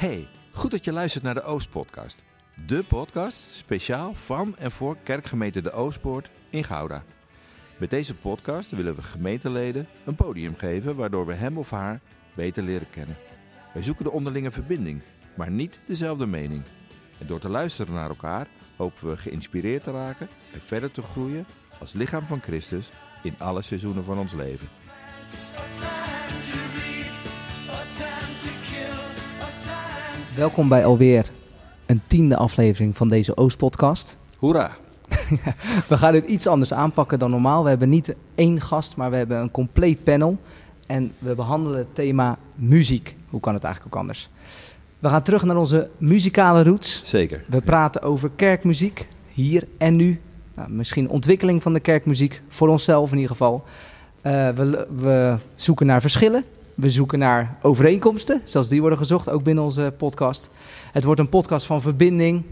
Hey, goed dat je luistert naar de Oostpodcast. De podcast speciaal van en voor kerkgemeente De Oostpoort in Gouda. Met deze podcast willen we gemeenteleden een podium geven waardoor we hem of haar beter leren kennen. Wij zoeken de onderlinge verbinding, maar niet dezelfde mening. En door te luisteren naar elkaar hopen we geïnspireerd te raken en verder te groeien als lichaam van Christus in alle seizoenen van ons leven. Welkom bij alweer een tiende aflevering van deze Oostpodcast. Hoera! We gaan dit iets anders aanpakken dan normaal. We hebben niet één gast, maar we hebben een compleet panel. En we behandelen het thema muziek. Hoe kan het eigenlijk ook anders? We gaan terug naar onze muzikale roots. Zeker. We praten over kerkmuziek, hier en nu. Nou, misschien ontwikkeling van de kerkmuziek, voor onszelf in ieder geval. Uh, we, we zoeken naar verschillen. We zoeken naar overeenkomsten, zelfs die worden gezocht, ook binnen onze podcast. Het wordt een podcast van verbinding,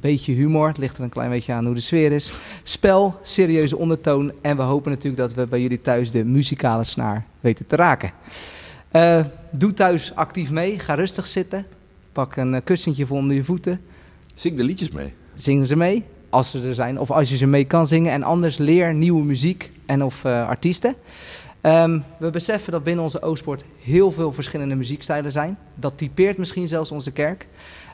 beetje humor, het ligt er een klein beetje aan hoe de sfeer is. Spel, serieuze ondertoon en we hopen natuurlijk dat we bij jullie thuis de muzikale snaar weten te raken. Uh, doe thuis actief mee, ga rustig zitten, pak een kussentje voor onder je voeten. Zing de liedjes mee. Zingen ze mee, als ze er zijn, of als je ze mee kan zingen. En anders leer nieuwe muziek en of uh, artiesten. Um, we beseffen dat binnen onze Oostpoort heel veel verschillende muziekstijlen zijn. Dat typeert misschien zelfs onze kerk.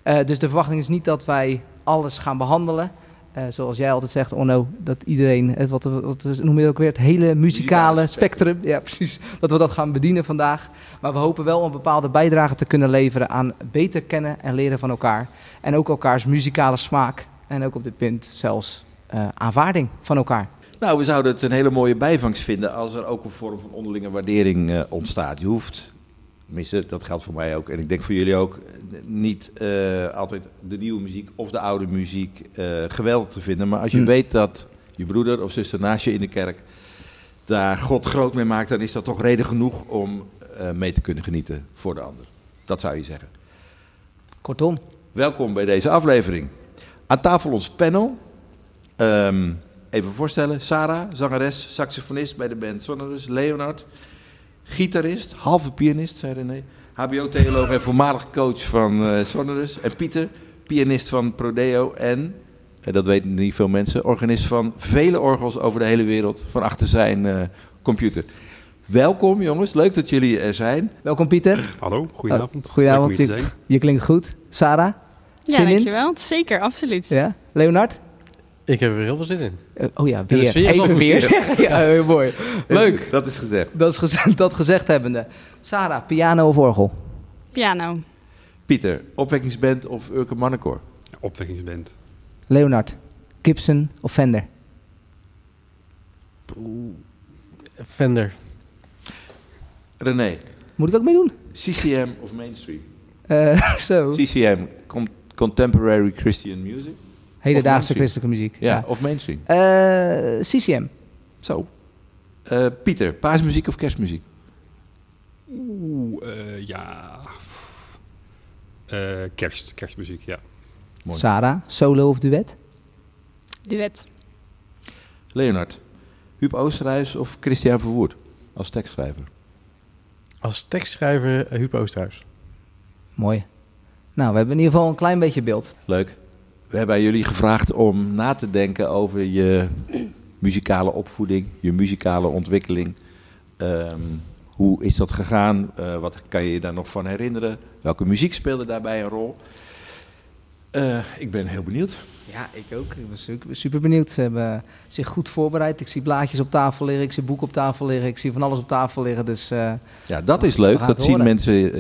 Uh, dus de verwachting is niet dat wij alles gaan behandelen. Uh, zoals jij altijd zegt, Onno, dat iedereen, het, wat, wat noem je ook weer, het hele muzikale spectrum. Ja, precies. Dat we dat gaan bedienen vandaag. Maar we hopen wel een bepaalde bijdrage te kunnen leveren aan beter kennen en leren van elkaar. En ook elkaars muzikale smaak. En ook op dit punt zelfs uh, aanvaarding van elkaar. Nou, we zouden het een hele mooie bijvangst vinden als er ook een vorm van onderlinge waardering uh, ontstaat. Je hoeft, tenminste, dat geldt voor mij ook en ik denk voor jullie ook, niet uh, altijd de nieuwe muziek of de oude muziek uh, geweldig te vinden. Maar als je hm. weet dat je broeder of zuster naast je in de kerk daar God groot mee maakt, dan is dat toch reden genoeg om mee te kunnen genieten voor de ander. Dat zou je zeggen. Kortom. Welkom bij deze aflevering. Aan tafel ons panel. Um, even voorstellen. Sarah, zangeres, saxofonist bij de band Sonorus. Leonard, gitarist, halve pianist, zei René. HBO-theoloog en voormalig coach van uh, Sonorus. En Pieter, pianist van Prodeo en, en, dat weten niet veel mensen, organist van vele orgels over de hele wereld van achter zijn uh, computer. Welkom jongens, leuk dat jullie er zijn. Welkom Pieter. Hallo, goedenavond. Uh, goedenavond, je, je, klinkt goed. Sarah? Ja, zin dankjewel. In? Zeker, absoluut. Ja. Leonard? Ik heb er heel veel zin in. Uh, oh ja, weer. Even weer zeggen. Ja, heel mooi. Leuk. Dat is gezegd. Dat, is gezegd, dat gezegd hebbende. Sarah, piano of orgel? Piano. Pieter, opwekkingsband of Urke Mannenkoor? Opwekkingsband. Leonard, Gibson of Fender? Fender. René. Moet ik ook meedoen? CCM of mainstream? Uh, zo. CCM, Contemporary Christian Music? Hedendaagse christelijke muziek. Ja, ja. of mainstream? Uh, CCM. Zo. Uh, Pieter, paasmuziek of kerstmuziek? Oeh, uh, ja. kerst, kerstmuziek, ja. Mooi. Sarah, solo of duet? Duet. Leonard, Huub Oosterhuis of Christian Verwoerd als tekstschrijver? Als tekstschrijver Huub Oosterhuis. Mooi. Nou, we hebben in ieder geval een klein beetje beeld. Leuk. We hebben aan jullie gevraagd om na te denken over je muzikale opvoeding, je muzikale ontwikkeling. Um, hoe is dat gegaan? Uh, wat kan je je daar nog van herinneren? Welke muziek speelde daarbij een rol? Uh, ik ben heel benieuwd. Ja, ik ook. Ik was super benieuwd. Ze hebben zich goed voorbereid. Ik zie blaadjes op tafel liggen, ik zie boeken op tafel liggen, ik zie van alles op tafel liggen. Dus, uh, ja, dat is leuk. Dat zien mensen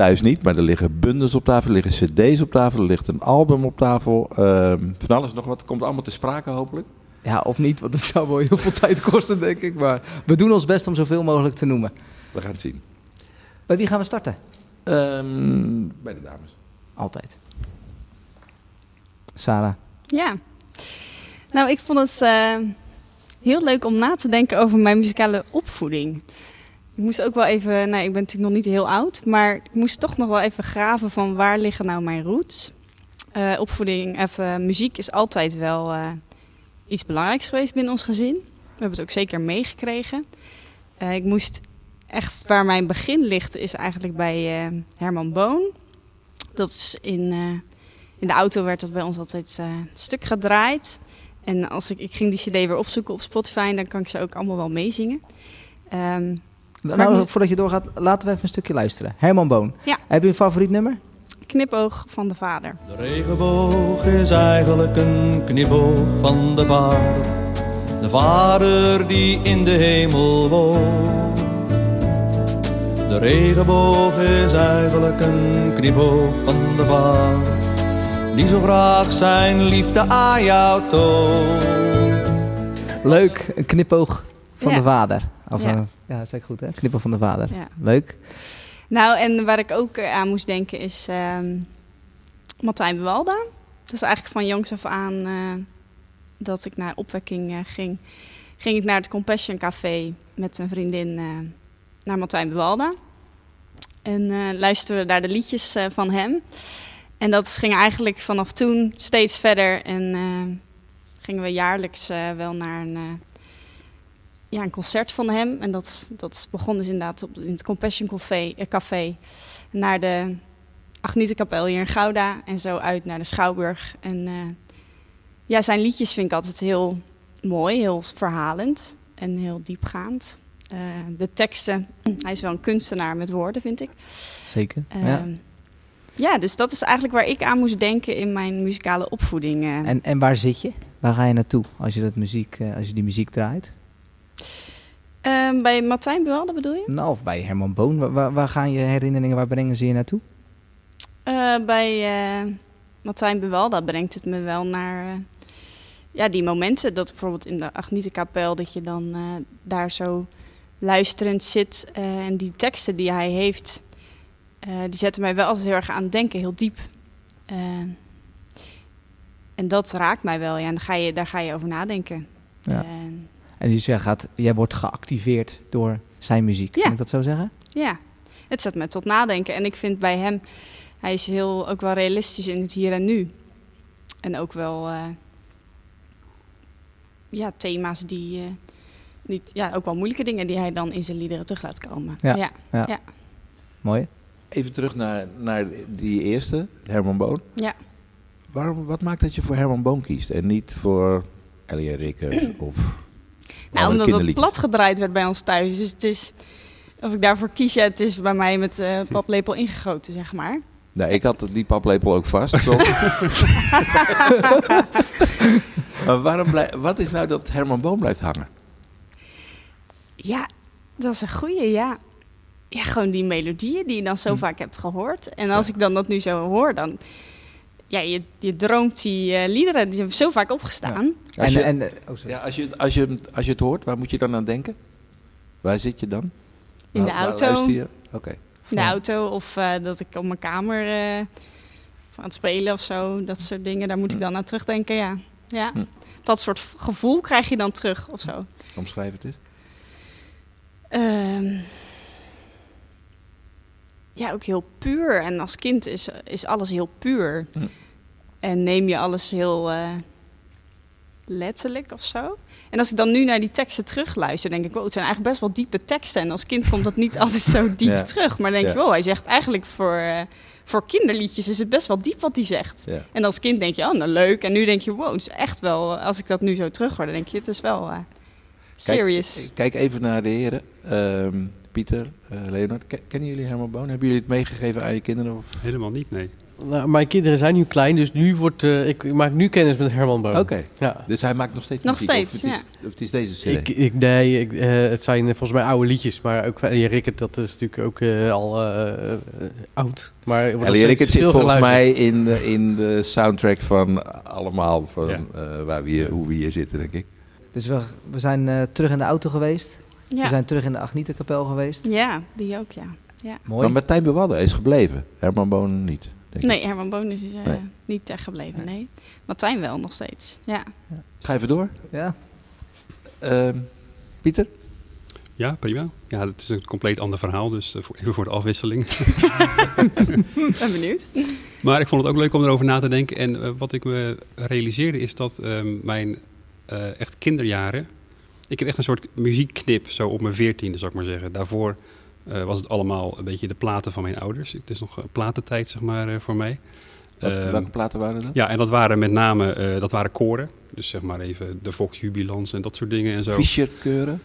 thuis niet, maar er liggen bundels op tafel, er liggen cd's op tafel, er ligt een album op tafel. Um, van alles nog wat. Komt allemaal te sprake hopelijk. Ja, of niet, want dat zou wel heel veel tijd kosten, denk ik. Maar we doen ons best om zoveel mogelijk te noemen. We gaan het zien. Bij wie gaan we starten? Um, bij de dames. Altijd. Sarah. Ja. Nou, ik vond het uh, heel leuk om na te denken over mijn muzikale opvoeding. Ik moest ook wel even, nou, ik ben natuurlijk nog niet heel oud, maar ik moest toch nog wel even graven van waar liggen nou mijn roots. Uh, opvoeding, even muziek is altijd wel uh, iets belangrijks geweest binnen ons gezin. We hebben het ook zeker meegekregen. Uh, ik moest echt waar mijn begin ligt is eigenlijk bij eh, Herman Boon. Dat is in, eh, in de auto werd dat bij ons altijd eh, stuk gedraaid. En als ik, ik ging die cd weer opzoeken op Spotify, dan kan ik ze ook allemaal wel meezingen. Ehm, Nou, niet- voordat je doorgaat, laten we even een stukje luisteren. Herman Boon. Ja. Heb je een favoriet nummer? knipoog van de vader. De regenboog is eigenlijk een knipoog van de Vader. De Vader die in de hemel woont. De regenboog is eigenlijk een knipoog van de Vader. Die zo graag zijn liefde aan jou toont. Leuk, een knipoog van Ja. de vader. Of, Ja. Ja. zeg ik goed hè? Knipoog van de vader. Ja. Leuk. Nou, en waar ik ook eh, aan moest denken is ehm Martijn Bewalda. Dat is eigenlijk van jongs af aan eh, dat ik naar opwekking eh, ging. Ging ik naar het Compassion Café met een vriendin eh, naar Martijn Bewalda. En eh luisterden daar de liedjes eh, van hem. En dat ging eigenlijk vanaf toen steeds verder. En eh, gingen we jaarlijks eh, wel naar een, eh, ja, een concert van hem. En dat, dat begon dus inderdaad op, in het Compassion Café, eh, Café naar de Agnietenkapel hier in Gouda. En zo uit naar de Schouwburg. En eh, ja, zijn liedjes vind ik altijd heel mooi, heel verhalend en heel diepgaand. Eh, de teksten, hij is wel een kunstenaar met woorden, vind ik. Zeker. Ehm, ja. ja, dus dat is eigenlijk waar ik aan moest denken in mijn muzikale opvoeding. eh. En, en waar zit je? Waar ga je naartoe als je, dat muziek, eh, als je die muziek draait? Ehm, bij Martijn Buwalde bedoel je? Nou, of bij Herman Boon. Waar, waar, waar gaan je herinneringen, waar brengen ze je naartoe? Eh, bij eh Martijn Bewalda brengt het me wel naar eh, ja, die momenten. Dat bijvoorbeeld in de Agnietenkapel, dat je dan daar zo luisterend zit. en die teksten die hij heeft, die zetten mij wel altijd heel erg aan het denken, heel diep. En dat raakt mij wel, ja. En daar ga je, daar ga je over nadenken. Ja. En dus jij, gaat, jij wordt geactiveerd door zijn muziek. Ja. Kan ik dat zo zeggen? Ja, het zet me tot nadenken. En ik vind bij hem, hij is heel, ook wel realistisch in het hier en nu. En ook wel, eh, ja, thema's die, eh, niet, ja, ook wel moeilijke dingen die hij dan in zijn liederen terug laat komen. Ja. ja. Mooi. Even terug naar, naar die eerste, Herman Boon. Ja. Waarom, wat maakt dat je voor Herman Boon kiest en niet voor Ellie Rickers of Nou, omdat het plat gedraaid werd bij ons thuis. Dus het is, of ik daarvoor kies, ja, het is bij mij met eh paplepel ingegoten, zeg maar. Nee, ik had die paplepel ook vast. maar waarom blij, wat is nou dat Herman Boon blijft hangen? Ja, dat is een goeie, ja. Ja, gewoon die melodieën die je dan zo vaak hebt gehoord. En als ik dan dat nu zo hoor, dan... Ja, je, je droomt die eh, liederen, die hebben zo vaak opgestaan. Als En, je, en, eh, oh, sorry. ja, als, je, als, je, als je het hoort, waar moet je dan aan denken? Waar zit je dan? In de Waar- auto. je? Oké. In de auto of eh, dat ik op mijn kamer eh, aan het spelen of zo. Dat soort dingen, daar moet ik dan aan terugdenken, ja. ja. Hm. Wat soort v- gevoel krijg je dan terug of zo? Omschrijf het eens. Ehm, ja, ook heel puur. En als kind is, is alles heel puur. Hm. En neem je alles heel eh, letterlijk of zo. En als ik dan nu naar die teksten terugluister, denk ik, wow, het zijn eigenlijk best wel diepe teksten. En als kind komt dat niet altijd zo diep Ja. terug. Maar dan denk je, wow, hij zegt eigenlijk voor, eh, voor kinderliedjes is het best wel diep wat hij zegt. Ja. En als kind denk je, oh, nou leuk. En nu denk je, wow, het is echt wel, als ik dat nu zo terug hoor, dan denk je, het is wel eh, serious. Kijk, kijk even naar de heren. Ehm, Pieter, Leonard, Ken- kennen jullie Herman Boon? Hebben jullie het meegegeven aan je kinderen? Of? Helemaal niet, nee. Nou, mijn kinderen zijn nu klein, dus nu wordt, eh, ik, ik maak nu kennis met Herman Boon. Oké, Ja. dus hij maakt nog steeds Nog muziek, steeds, of het is, Of het is deze CD? Ik, ik, nee, ik, eh, het zijn eh, volgens mij oude liedjes, maar ook van Ellie Rickert, dat is natuurlijk ook eh, al eh, eh, oud. Maar Ellie Rickert zit volgens mij in de, in de soundtrack van allemaal, van, Ja. eh, waar we hier, hoe we hier zitten, denk ik. Dus we, we zijn eh, terug in de auto geweest. ja. We zijn terug in de Agnietenkapel geweest. ja, die ook, ja. ja. Mooi. Maar Martijn Bewadden is gebleven, Herman Boon niet. Nee, Herman Boon is eh, Nee. niet echt gebleven, nee. Martijn wel nog steeds, ja. Ga even door. Ja. Ehm, Pieter? Ja, prima. Ja, het is een compleet ander verhaal, dus eh, voor, even voor de afwisseling. ben benieuwd. Maar ik vond het ook leuk om erover na te denken. En eh, wat ik me realiseerde is dat ehm, mijn eh, echt kinderjaren... Ik heb echt een soort muziekknip, zo op mijn veertiende, zou ik maar zeggen. Daarvoor was het allemaal een beetje de platen van mijn ouders. Het is nog eh, platentijd, zeg maar, eh, voor mij. Wat- Ehm, welke platen waren dat? ja, en dat waren met name eh, dat waren koren. Dus zeg maar even de Vox Jubilans en dat soort dingen en zo. Fischerkeuren?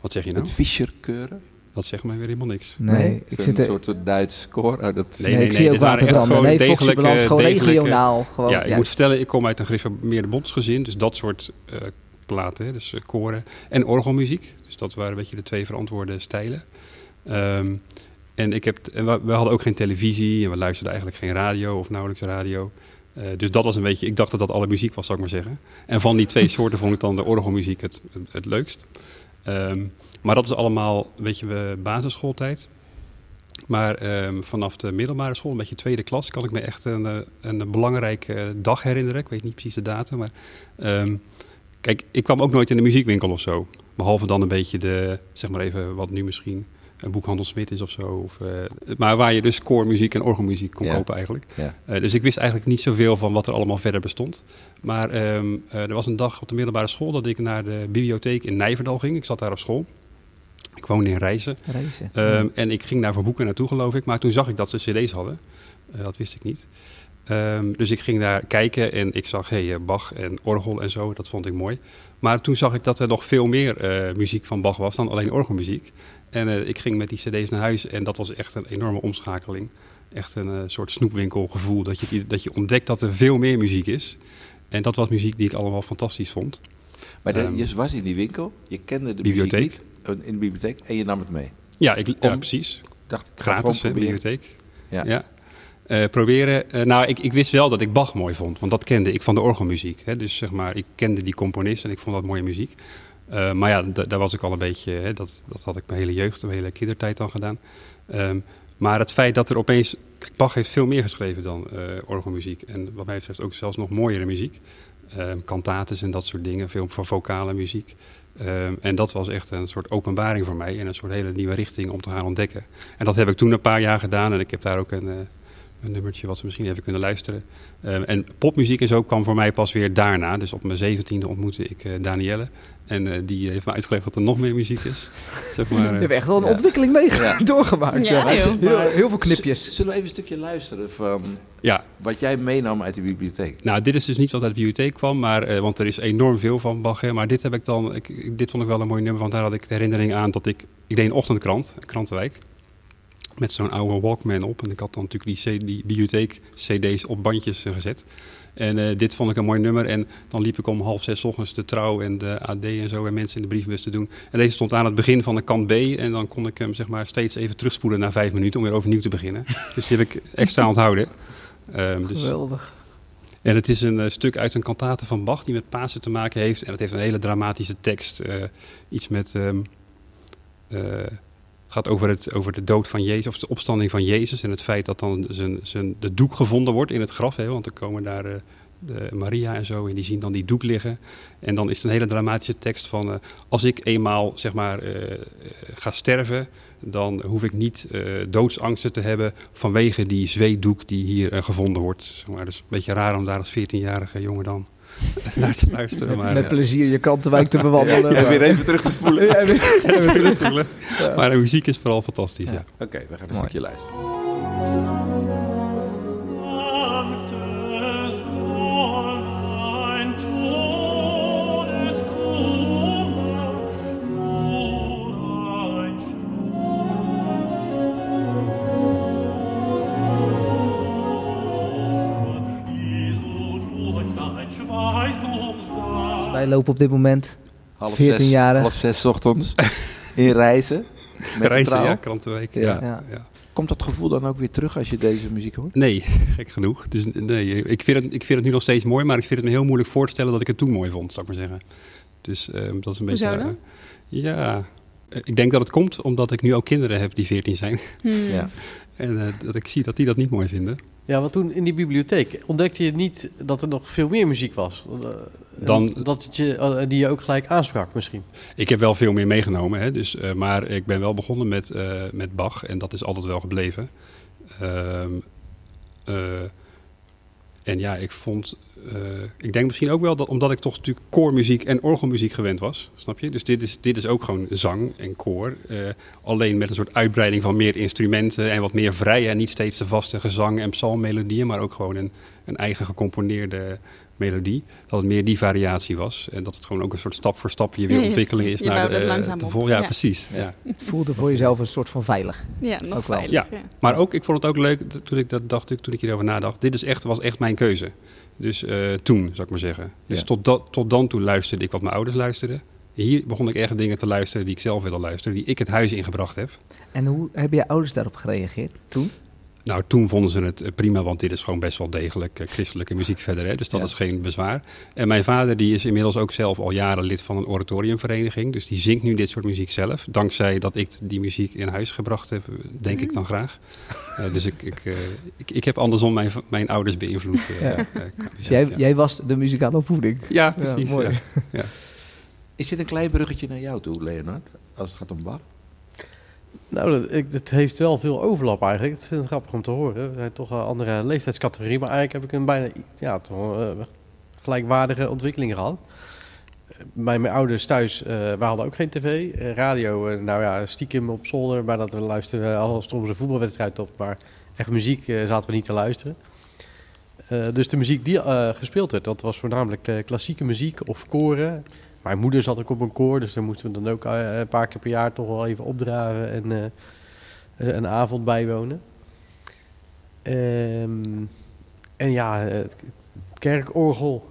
Wat zeg je nou? Het Fischerkeuren? Dat zegt mij weer helemaal niks. Nee, ik Zo'n zit er... soort Duits koor. Oh, dat... Nee, Nee, nee, ik zie nee, ook waterbranden. gewoon Nee, Foxybalans, gewoon degelijke- regionaal. Gewoon, ja, ik moet vertellen, ik kom uit een gereformeerde bondsgezin. Dus dat soort eh, platen, hè, dus eh, koren en orgelmuziek. Dus dat waren een beetje de twee verantwoorde stijlen. Ehm, en ik heb, en we, we hadden ook geen televisie en we luisterden eigenlijk geen radio of nauwelijks radio. Eh, dus dat was een beetje, ik dacht dat dat alle muziek was, zou ik maar zeggen. En van die twee soorten vond ik dan de orgelmuziek het, het, het leukst. Ehm, maar dat is allemaal, weet je, basisschooltijd. Maar ehm, vanaf de middelbare school, een beetje tweede klas, kan ik me echt een, eh, een belangrijke dag herinneren. Ik weet niet precies de datum, maar kijk, ik kwam ook nooit in de muziekwinkel of zo. Behalve dan een beetje de, zeg maar even, wat nu misschien een boekhandel Smit is of zo. Of, eh, maar waar je dus koormuziek en orgelmuziek kon Ja. kopen eigenlijk. Ja. Eh, dus ik wist eigenlijk niet zoveel van wat er allemaal verder bestond. Maar ehm, eh, er was een dag op de middelbare school dat ik naar de bibliotheek in Nijverdal ging. Ik zat daar op school. Ik woonde in Rijssen. Reizen. Ehm, En ik ging daar voor boeken naartoe, geloof ik. Maar toen zag ik dat ze cd's hadden. Dat wist ik niet. Ehm, dus ik ging daar kijken en ik zag hey, Bach en orgel en zo. Dat vond ik mooi. Maar toen zag ik dat er nog veel meer muziek van Bach was dan alleen orgelmuziek. En eh, ik ging met die cd's naar huis en dat was echt een enorme omschakeling. Echt een eh, soort snoepwinkelgevoel. Dat je, dat je ontdekt dat er veel meer muziek is. En dat was muziek die ik allemaal fantastisch vond. Maar de- Ehm, je was in die winkel, je kende de bibliotheek. muziek niet, eh, in de bibliotheek en je nam het mee. Ja, ik, ja precies. Dacht, Gratis, hè, bibliotheek. Ja. Ja. Proberen. nou, ik, ik wist wel dat ik Bach mooi vond, want dat kende ik van de orgelmuziek. Hè. Dus zeg maar, ik kende die componist en ik vond dat mooie muziek. Eh, maar ja, da- daar was ik al een beetje, hè, dat, dat had ik mijn hele jeugd, mijn hele kindertijd al gedaan. Ehm, maar het feit dat er opeens, Bach heeft veel meer geschreven dan eh, orgelmuziek. En wat mij betreft ook zelfs nog mooiere muziek. Cantates en dat soort dingen, veel van vocale muziek. Ehm, en dat was echt een soort openbaring voor mij en een soort hele nieuwe richting om te gaan ontdekken. En dat heb ik toen een paar jaar gedaan en ik heb daar ook een, eh, een nummertje wat we misschien even kunnen luisteren. Ehm, en popmuziek en zo kwam voor mij pas weer daarna. Dus op mijn zeventiende ontmoette ik eh, Danielle. En eh, die heeft me uitgelegd dat er nog meer muziek is. zeg maar, Je eh, hebt echt wel een Ja. ontwikkeling mee Ja. doorgemaakt. Ja, Ja, joh. Heel, heel veel knipjes. Z- Zullen we even een stukje luisteren van ja, wat jij meenam uit de bibliotheek? Nou, dit is dus niet wat uit de bibliotheek kwam, maar, eh, want er is enorm veel van Bach. Hè, maar dit heb ik dan, ik, dit vond ik wel een mooi nummer, want daar had ik de herinnering aan dat ik, ik deed een ochtendkrant, krantenwijk, met zo'n oude Walkman op. En ik had dan natuurlijk die, C- die bibliotheek CD's op bandjes eh, gezet. En eh, dit vond ik een mooi nummer. En dan liep ik om half zes 's ochtends de trouw en de AD en zo en mensen in de brievenbus te doen. En deze stond aan het begin van de kant B. En dan kon ik hem zeg maar steeds even terugspoelen na vijf minuten om weer overnieuw te beginnen. Dus die heb ik extra onthouden. Ehm, dus Geweldig. en het is een eh, stuk uit een kantate van Bach die met Pasen te maken heeft. En het heeft een hele dramatische tekst. eh, iets met. ehm, eh, het gaat over, het, over de dood van Jezus, of de opstanding van Jezus. En het feit dat dan zijn, zijn, de doek gevonden wordt in het graf. Hè, want er komen daar eh, de Maria en zo. En die zien dan die doek liggen. En dan is het een hele dramatische tekst van. eh, als ik eenmaal zeg maar eh, ga sterven. Dan hoef ik niet doodsangsten te hebben vanwege die zweetdoek die hier gevonden wordt. Zeg maar. Dus een beetje raar om daar als 14-jarige jongen dan naar te luisteren. Maar, Met ja. plezier je kantenwijk te bewandelen. Ja, maar- weer even terug te spoelen. Ja, weer- weer terug. maar de muziek is vooral fantastisch. Ja. Ja. Oké, we gaan een Mooi. stukje luisteren. Lopen op dit moment Half 14 zes, jaren. half zes 's ochtends in reizen. Met de Reizen, trouw. ja, Krantenwijk. Ja. Ja. Ja. Ja. Komt dat gevoel dan ook weer terug als je deze muziek hoort? Nee, gek genoeg. Dus, nee, ik, vind het, ik vind het nu nog steeds mooi, maar ik vind het me heel moeilijk voor te stellen dat ik het toen mooi vond, zou ik maar zeggen. Dus ehm, dat is een Hoezo beetje. eh, ja, Eh, ik denk dat het komt omdat ik nu ook kinderen heb die 14 zijn. Hmm. Ja. En eh, dat ik zie dat die dat niet mooi vinden. Ja, want toen in die bibliotheek ontdekte je niet dat er nog veel meer muziek was. Dan- Dat het je, eh, die je ook gelijk aansprak misschien. Ik heb wel veel meer meegenomen, hè, dus, eh, maar ik ben wel begonnen met, eh, met Bach en dat is altijd wel gebleven. Ehm, eh, en ja, ik vond ik denk misschien ook wel dat omdat ik toch natuurlijk koormuziek en orgelmuziek gewend was, snap je? Dus dit is, dit is ook gewoon zang en koor. alleen met een soort uitbreiding van meer instrumenten en wat meer vrije en niet steeds de vaste gezang en psalmmelodieën, maar ook gewoon een, een eigen gecomponeerde melodie. Dat het meer die variatie was en dat het gewoon ook een soort stap voor stapje weer ontwikkeling is Je naar de, het eh, langzaam de op. vol- Ja, Ja. precies. Ja. Het voelde voor jezelf een soort van veilig. Ja, nog Ook wel. veilig. Ja. Ja. Maar ook, ik vond het ook leuk toen ik dat dacht, ik- toen ik hierover nadacht. Dit is echt, was echt mijn keuze. Dus eh, toen, zou ik maar zeggen. Dus Ja. tot, dat, tot dan toe luisterde ik wat mijn ouders luisterden. Hier begon ik echt dingen te luisteren die ik zelf wilde luisteren, die ik het huis ingebracht heb. En hoe hebben je ouders daarop gereageerd toen? Nou, toen vonden ze het prima, want dit is gewoon best wel degelijk eh, christelijke muziek verder. Hè? Dus dat Ja. is geen bezwaar. En mijn vader die is inmiddels ook zelf al jaren lid van een oratoriumvereniging. Dus die zingt nu dit soort muziek zelf. Dankzij dat ik die muziek in huis gebracht heb, denk ik dan graag. Eh, dus ik, ik, eh, ik, ik heb andersom mijn, mijn ouders beïnvloed. Ja. qua muziek, Jij, ja. jij was de muzikale opvoeding. Ja, precies. mooi. ja. Is dit een klein bruggetje naar jou toe, Leonard? Als het gaat om Bach? Nou, dat, ik, het heeft wel veel overlap eigenlijk. Het is grappig om te horen. We zijn toch een andere leeftijdscategorie. Maar eigenlijk heb ik een bijna ja, eh, gelijkwaardige ontwikkeling gehad. Eh, Bij mijn ouders thuis, eh wij hadden ook geen tv. Eh, radio, nou ja, stiekem op zolder. Maar dat we luisterden als er een voetbalwedstrijd op. Maar echt muziek zaten we niet te luisteren. Dus de muziek die gespeeld werd, dat was voornamelijk klassieke muziek of koren. Mijn moeder zat ook op een koor, dus daar moesten we dan ook eh, een paar keer per jaar toch wel even opdraven en eh, een avond bijwonen. Ehm, en ja, het, kerkorgel.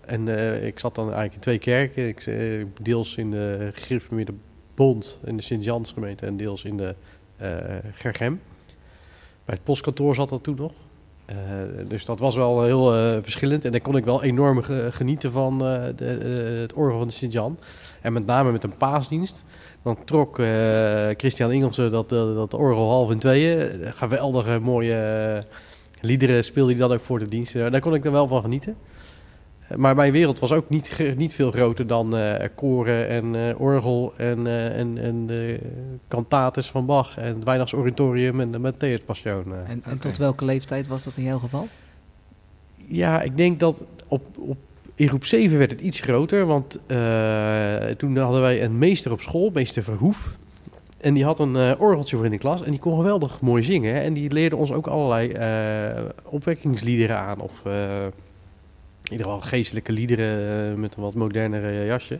En eh, ik zat dan eigenlijk in twee kerken. Ik, eh, deels in de Gereformeerde Bond in de Sint-Jansgemeente en deels in de eh Gergem. Bij het postkantoor zat dat toen nog. Eh, dus dat was wel heel eh, verschillend. En daar kon ik wel enorm ge- genieten van eh, de, het orgel van de Sint-Jan. En met name met een paasdienst. Dan trok Christian Ingelsen dat, dat, orgel half in tweeën. Geweldige mooie liederen speelde hij dan ook voor de diensten. Daar kon ik er wel van genieten. Maar mijn wereld was ook niet, niet veel groter dan eh, koren en eh, orgel en, eh, en, en de cantates van Bach en het Weihnachts Oratorium en de Matthäus Passion. En, en tot welke leeftijd was dat in jouw geval? Ja, ik denk dat op, op, in groep 7 werd het iets groter. Want toen hadden wij een meester op school, meester Verhoef. En die had een orgeltje voor in de klas. En die kon geweldig mooi zingen. hè. En die leerde ons ook allerlei eh, opwekkingsliederen aan. Of in ieder geval geestelijke liederen eh, met een wat modernere jasje.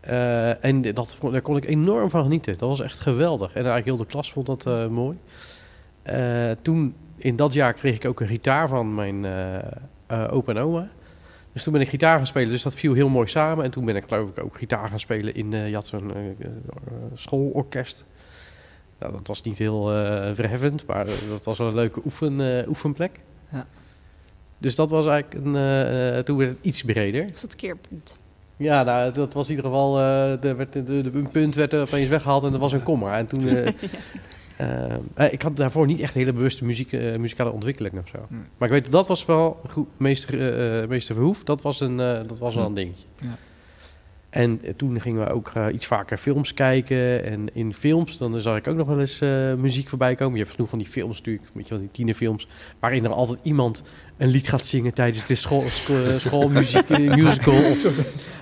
Eh, en dat, daar kon ik enorm van genieten. Dat was echt geweldig. En eigenlijk heel de klas vond dat eh, mooi. Eh, toen, in dat jaar, kreeg ik ook een gitaar van mijn eh eh, opa en oma. Dus toen ben ik gitaar gaan spelen. Dus dat viel heel mooi samen. En toen ben ik geloof ik ook gitaar gaan spelen in... eh je had zo'n eh, eh, schoolorkest. Nou, dat was niet heel eh, verheffend, maar eh, dat was wel een leuke oefen, eh, oefenplek. Ja. Dus dat was eigenlijk een... eh, eh, toen werd het iets breder. Dat is het keerpunt. Ja, nou, dat was in ieder geval. eh er werd, de, de, een punt werd er opeens weggehaald en er was een komma. En toen. eh, eh, eh, ik had daarvoor niet echt hele bewuste muziek, muzikale ontwikkeling of zo. Hmm. Maar ik weet, dat was wel goed. Meester, Meester Verhoef, dat was, een, eh, dat was wel een dingetje. Ja. En toen gingen we ook eh, iets vaker films kijken. En in films, dan zag ik ook nog wel eens eh, muziek voorbij komen. Je hebt genoeg van die films natuurlijk, weet je wel, die tienerfilms. Waarin er altijd iemand een lied gaat zingen tijdens de school, eh, schoolmuziek, musical.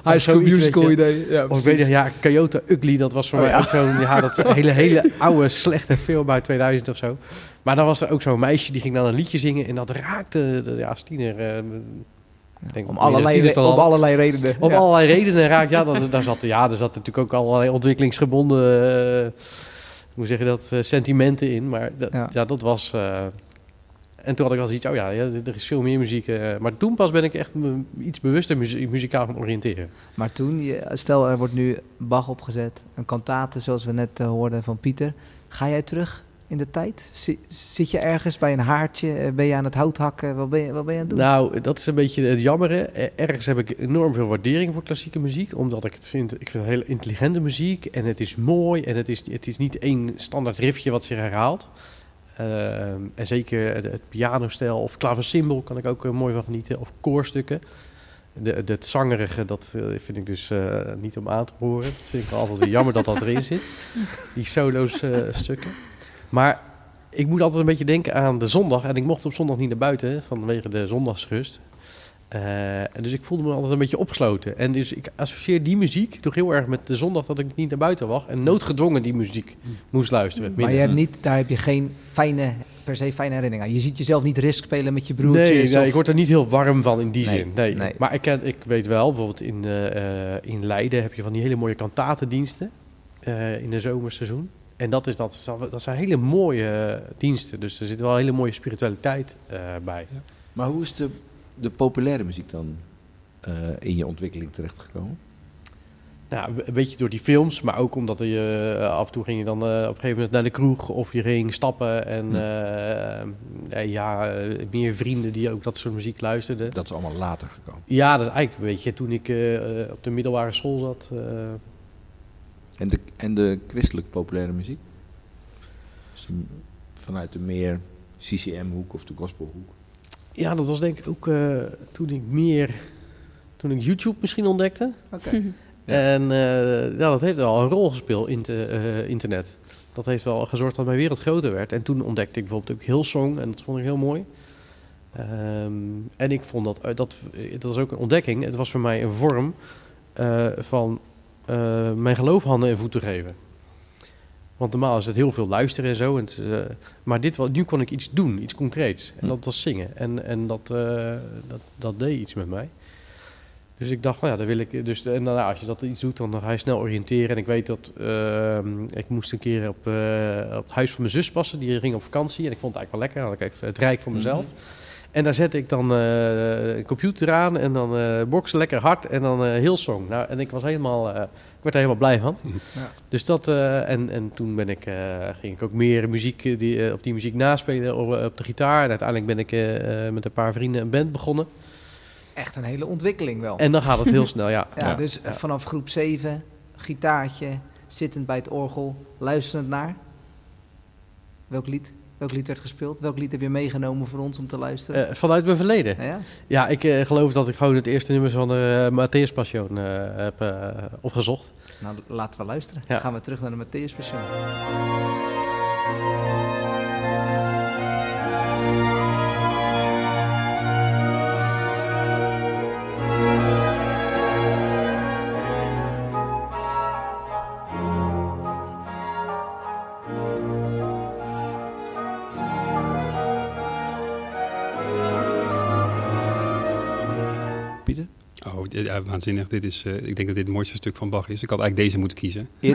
High School Musical idee. Ja, of ik weet nog, ja, Coyote Ugly, dat was voor Oh, mij ook zo'n ja, dat hele, hele oude, slechte film uit 2000 of zo. Maar dan was er ook zo'n meisje die ging dan een liedje zingen en dat raakte, de, ja, als tiener... denk, Om allerlei, re- allerlei redenen. om Ja. allerlei redenen raakt. Ja, dat, daar zat, ja, er zat natuurlijk ook allerlei ontwikkelingsgebonden, eh, hoe zeg je dat, eh, sentimenten in. Maar dat, Ja. ja. dat was... eh, en toen had ik wel zoiets, oh ja, ja, er is veel meer muziek. maar toen pas ben ik echt iets bewuster muzie- muzikaal gaan oriënteren. Maar toen, stel er wordt nu Bach opgezet, een kantate zoals we net hoorden van Pieter. Ga jij terug in de tijd? Zi- zit je ergens bij een haartje? Eh, Ben je aan het hout hakken? Wat ben je, wat ben je aan het doen? Nou, dat is een beetje het jammere. Eh, Ergens heb ik enorm veel waardering voor klassieke muziek. Omdat ik het vind, ik vind het hele intelligente muziek. En het is mooi. En het is, het is niet één standaard riffje wat zich herhaalt. Ehm, en zeker het, het pianostijl of klaversymbol kan ik ook eh, mooi van genieten. Of koorstukken. De, het zangerige, dat vind ik dus niet om aan te horen. Dat vind ik altijd jammer dat dat erin zit. Die solo's stukken. Maar ik moet altijd een beetje denken aan de zondag. En ik mocht op zondag niet naar buiten vanwege de zondagsrust. En dus ik voelde me altijd een beetje opgesloten. En dus ik associeer die muziek toch heel erg met de zondag dat ik niet naar buiten was. En noodgedwongen die muziek moest luisteren. Maar je hebt niet, daar heb je geen fijne, per se fijne herinnering aan. Je ziet jezelf niet risk spelen met je broertjes. Nee, nee of- ik word er niet heel warm van in die Nee, zin. Nee. nee. Maar ik, ik weet wel, bijvoorbeeld in, eh, eh, in Leiden heb je van die hele mooie kantatendiensten eh, in het zomerseizoen. En dat, is, dat, dat zijn hele mooie diensten. Dus er zit wel hele mooie spiritualiteit eh, bij. Maar hoe is de, de populaire muziek dan eh, in je ontwikkeling terechtgekomen? Nou, een beetje door die films, maar ook omdat je eh, af en toe ging je dan eh, op een gegeven moment naar de kroeg of je ging stappen. En Hm. ja, meer vrienden die ook dat soort muziek luisterden. Dat is allemaal later gekomen. Ja, dat is eigenlijk een beetje toen ik op de middelbare school zat. En de, en de christelijk populaire muziek? Dus de- vanuit de meer CCM-hoek of de gospelhoek? Ja, dat was denk ik ook eh, toen ik meer, toen ik YouTube misschien ontdekte. Oké. En eh, ja, dat heeft wel een rol gespeeld in het eh, internet. Dat heeft wel gezorgd dat mijn wereld groter werd. En toen ontdekte ik bijvoorbeeld ook Hillsong en dat vond ik heel mooi. Ehm, en ik vond dat, dat, dat was ook een ontdekking. Het was voor mij een vorm eh, van eh, mijn geloof handen en voeten geven. Want normaal is het heel veel luisteren en zo. En het, eh, maar dit, nu kon ik iets doen, iets concreets. En Hm. dat was zingen. En, en dat, eh, dat, dat deed iets met mij. Dus ik dacht, nou ja, dan wil ik. Dus en dan, nou, als je dat iets doet, dan ga je snel oriënteren. En ik weet dat ehm, ik moest een keer op, op het huis van mijn zus passen. Die ging op vakantie. En ik vond het eigenlijk wel lekker. Dan had ik even het rijk voor mezelf. En daar zette ik dan eh, een computer aan en dan eh boksen lekker hard en dan eh heel song. Nou, en ik was helemaal, eh, ik werd er helemaal blij van. Ja. Dus dat, eh, en, en toen ben ik, eh, ging ik ook meer muziek, eh, die, eh, of die muziek naspelen op, op de gitaar. En uiteindelijk ben ik eh, eh, met een paar vrienden een band begonnen. Echt een hele ontwikkeling wel. En dan gaat het heel snel, ja. ja, Ja. Dus eh, vanaf groep 7, gitaartje, zittend bij het orgel, luisterend naar. Welk lied? Welk lied werd gespeeld? Welk lied heb je meegenomen voor ons om te luisteren? Eh, vanuit mijn verleden. ja? Ja, ik eh, geloof dat ik gewoon het eerste nummer van de uh, Matthäus Passion eh, heb eh, opgezocht. Nou, laten we luisteren. Ja. Dan gaan we terug naar de Matthäus Passion. Waanzinnig. Dit is, eh, ik denk dat dit het mooiste stuk van Bach is. Ik had eigenlijk deze moeten kiezen. Is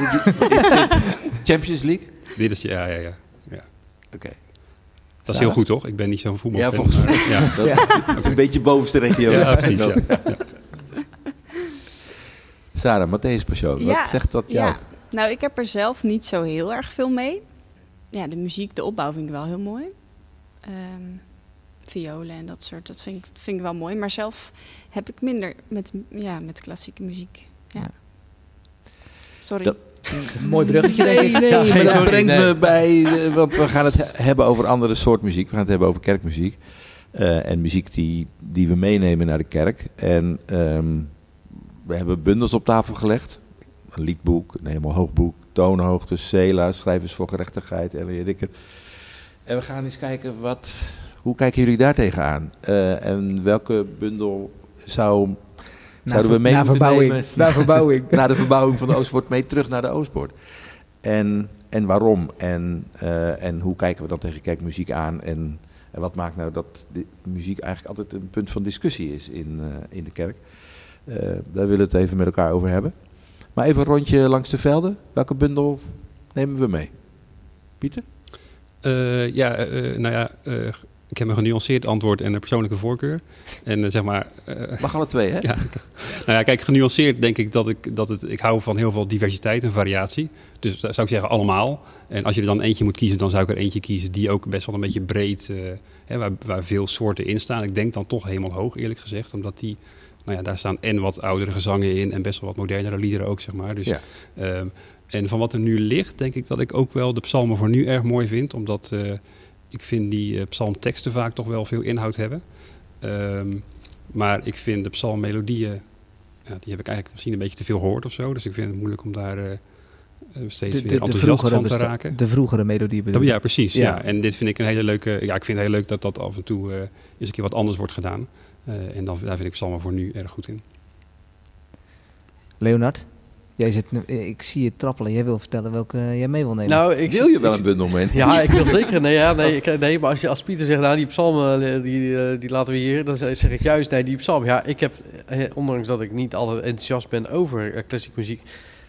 dit Champions League? Dit is, ja, ja, ja. ja. Oké. Dat is heel goed, toch? Ik ben niet zo'n voetbalfan. Ja, volgens maar- ja. Dat, dat is een beetje bovenste regio. Ja, precies, ja. Sarah, Matthäus Ja, wat zegt dat jou? Ja, nou ik heb er zelf niet zo heel erg veel mee. Ja, de muziek, de opbouw vind ik wel heel mooi. Ehm, violen en dat soort, dat vind ik, vind ik wel mooi. Maar zelf heb ik minder met, ja, met klassieke muziek. Ja. Sorry. Dat- Mooi bruggetje, denk ik. Nee, Ja, maar dat sorry, brengt nee. me bij, eh, want we gaan het he- hebben over andere soort muziek. We gaan het hebben over kerkmuziek. Eh, en muziek die, die we meenemen naar de kerk. En ehm, we hebben bundels op tafel gelegd. Een liedboek, een helemaal hoogboek, toonhoogte, Cela, Schrijvers voor Gerechtigheid, Ellie Rikker. En we gaan eens kijken, wat, hoe kijken jullie daar tegenaan? Eh, en welke bundel zou, zouden we mee na moeten verbouwing. nemen? Na verbouwing. na de verbouwing van de Oostpoort mee terug naar de Oostpoort. En, en waarom? En, eh, en hoe kijken we dan tegen kerkmuziek aan? En, en wat maakt nou dat de muziek eigenlijk altijd een punt van discussie is in, eh, in de kerk? Eh, daar willen we het even met elkaar over hebben. Maar even een rondje langs de velden. Welke bundel nemen we mee? Pieter? Eh, ja, nou ja, eh, ik heb een genuanceerd antwoord en een persoonlijke voorkeur. En eh, zeg maar, eh, Mag alle twee, hè? ja, nou ja, kijk, genuanceerd denk ik dat ik dat het. Ik hou van heel veel diversiteit en variatie. Dus zou ik zeggen allemaal. En als je er dan eentje moet kiezen, dan zou ik er eentje kiezen die ook best wel een beetje breed, eh, hè, waar, waar veel soorten in staan. Ik denk dan toch helemaal hoog, eerlijk gezegd, omdat die. Nou ja, daar staan en wat oudere gezangen in en best wel wat modernere liederen ook, zeg maar. Dus, Ja. ehm, en van wat er nu ligt, denk ik dat ik ook wel de psalmen voor nu erg mooi vind. Omdat eh, ik vind die eh, psalmteksten vaak toch wel veel inhoud hebben. Ehm, maar ik vind de psalmmelodieën, ja, die heb ik eigenlijk misschien een beetje te veel gehoord of zo. Dus ik vind het moeilijk om daar eh, eh, steeds De, weer de, de, enthousiast vroegere, van te raken. de vroegere melodie bedoel Dat- je? ja, precies. Ja. Ja. En dit vind ik een hele leuke. Ja, ik vind het heel leuk dat dat af en toe eh, eens een keer wat anders wordt gedaan. En dan, daar vind ik Psalmen voor nu erg goed in. Leonard, jij zit, nu- ik zie je trappelen. Jij wil vertellen welke jij mee wil nemen. Nou, ik Wil je wel ik- een bundel mee? Ja, ik wil zeker. Nee, ja, nee, ik, nee, maar als, je, als Pieter zegt, nou die psalmen, eh, die, eh, die laten we hier, dan zeg ik juist, nee, die psalmen. Ja, ik heb, eh, ondanks dat ik niet altijd enthousiast ben over eh, klassieke muziek,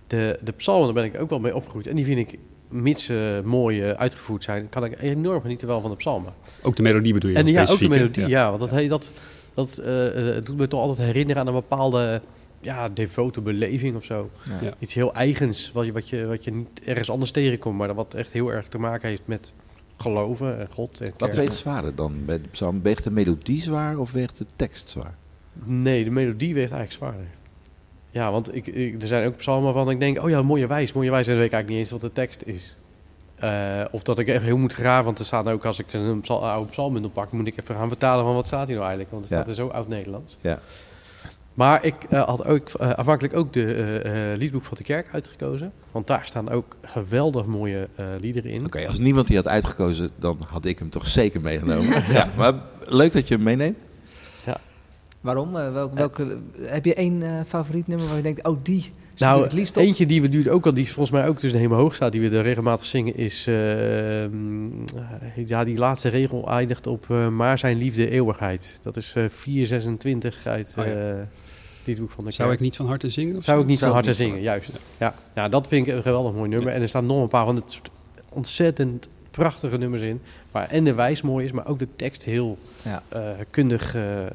de, de psalmen, daar ben ik ook wel mee opgegroeid. En die vind ik, mits ze mooi eh, uitgevoerd zijn, kan ik enorm genieten wel van de psalmen. Ook de melodie bedoel je? En ja, ook de melodie, ja. want dat, hey, dat, dat eh, eh, doet me toch altijd herinneren aan een bepaalde ja, devote beleving of zo. Ja. Iets heel eigens, wat je, wat, je, wat je niet ergens anders tegenkomt, maar wat echt heel erg te maken heeft met geloven en God en Wat weegt zwaarder dan bij de psalm? Weegt de melodie zwaar of weegt de tekst zwaar? Nee, de melodie weegt eigenlijk zwaarder. Ja, want ik, ik, er zijn ook psalmen waarvan ik denk, oh ja, mooie wijs, mooie wijs. En dan weet ik eigenlijk niet eens wat de tekst is. Eh, of dat ik echt heel moet graven, want er staat ook als ik een psal, oude psalmbundel pak, moet ik even gaan vertalen van wat staat hier nou eigenlijk. Want het Ja. staat er zo oud-Nederlands. Ja. Maar ik eh, had ook eh, aanvankelijk ook de eh, eh, liedboek van de kerk uitgekozen. Want daar staan ook geweldig mooie eh, liederen in. Oké, als niemand die had uitgekozen, dan had ik hem toch zeker meegenomen. ja, maar leuk dat je hem meeneemt. Waarom? Eh, welk, welke, heb je één eh, favoriet nummer waar je denkt, oh die Nou, ik het liefst op? eentje die we duurt ook al, die volgens mij ook tussen helemaal hoog staat, die we er regelmatig zingen, is... mm, ja, die laatste regel eindigt op eh, maar zijn liefde eeuwigheid. Dat is eh 426 uit Oh ja. Liedboek van de Zou kerk. ik niet van harte zingen? Of Zou zo? ik niet van harte zingen, van- juist. Ja. ja, dat vind ik een geweldig mooi nummer. En er staan nog een paar van het soort ontzettend prachtige nummers in. Waar en de wijs mooi is, maar ook de tekst heel Ja. eh, kundig eh,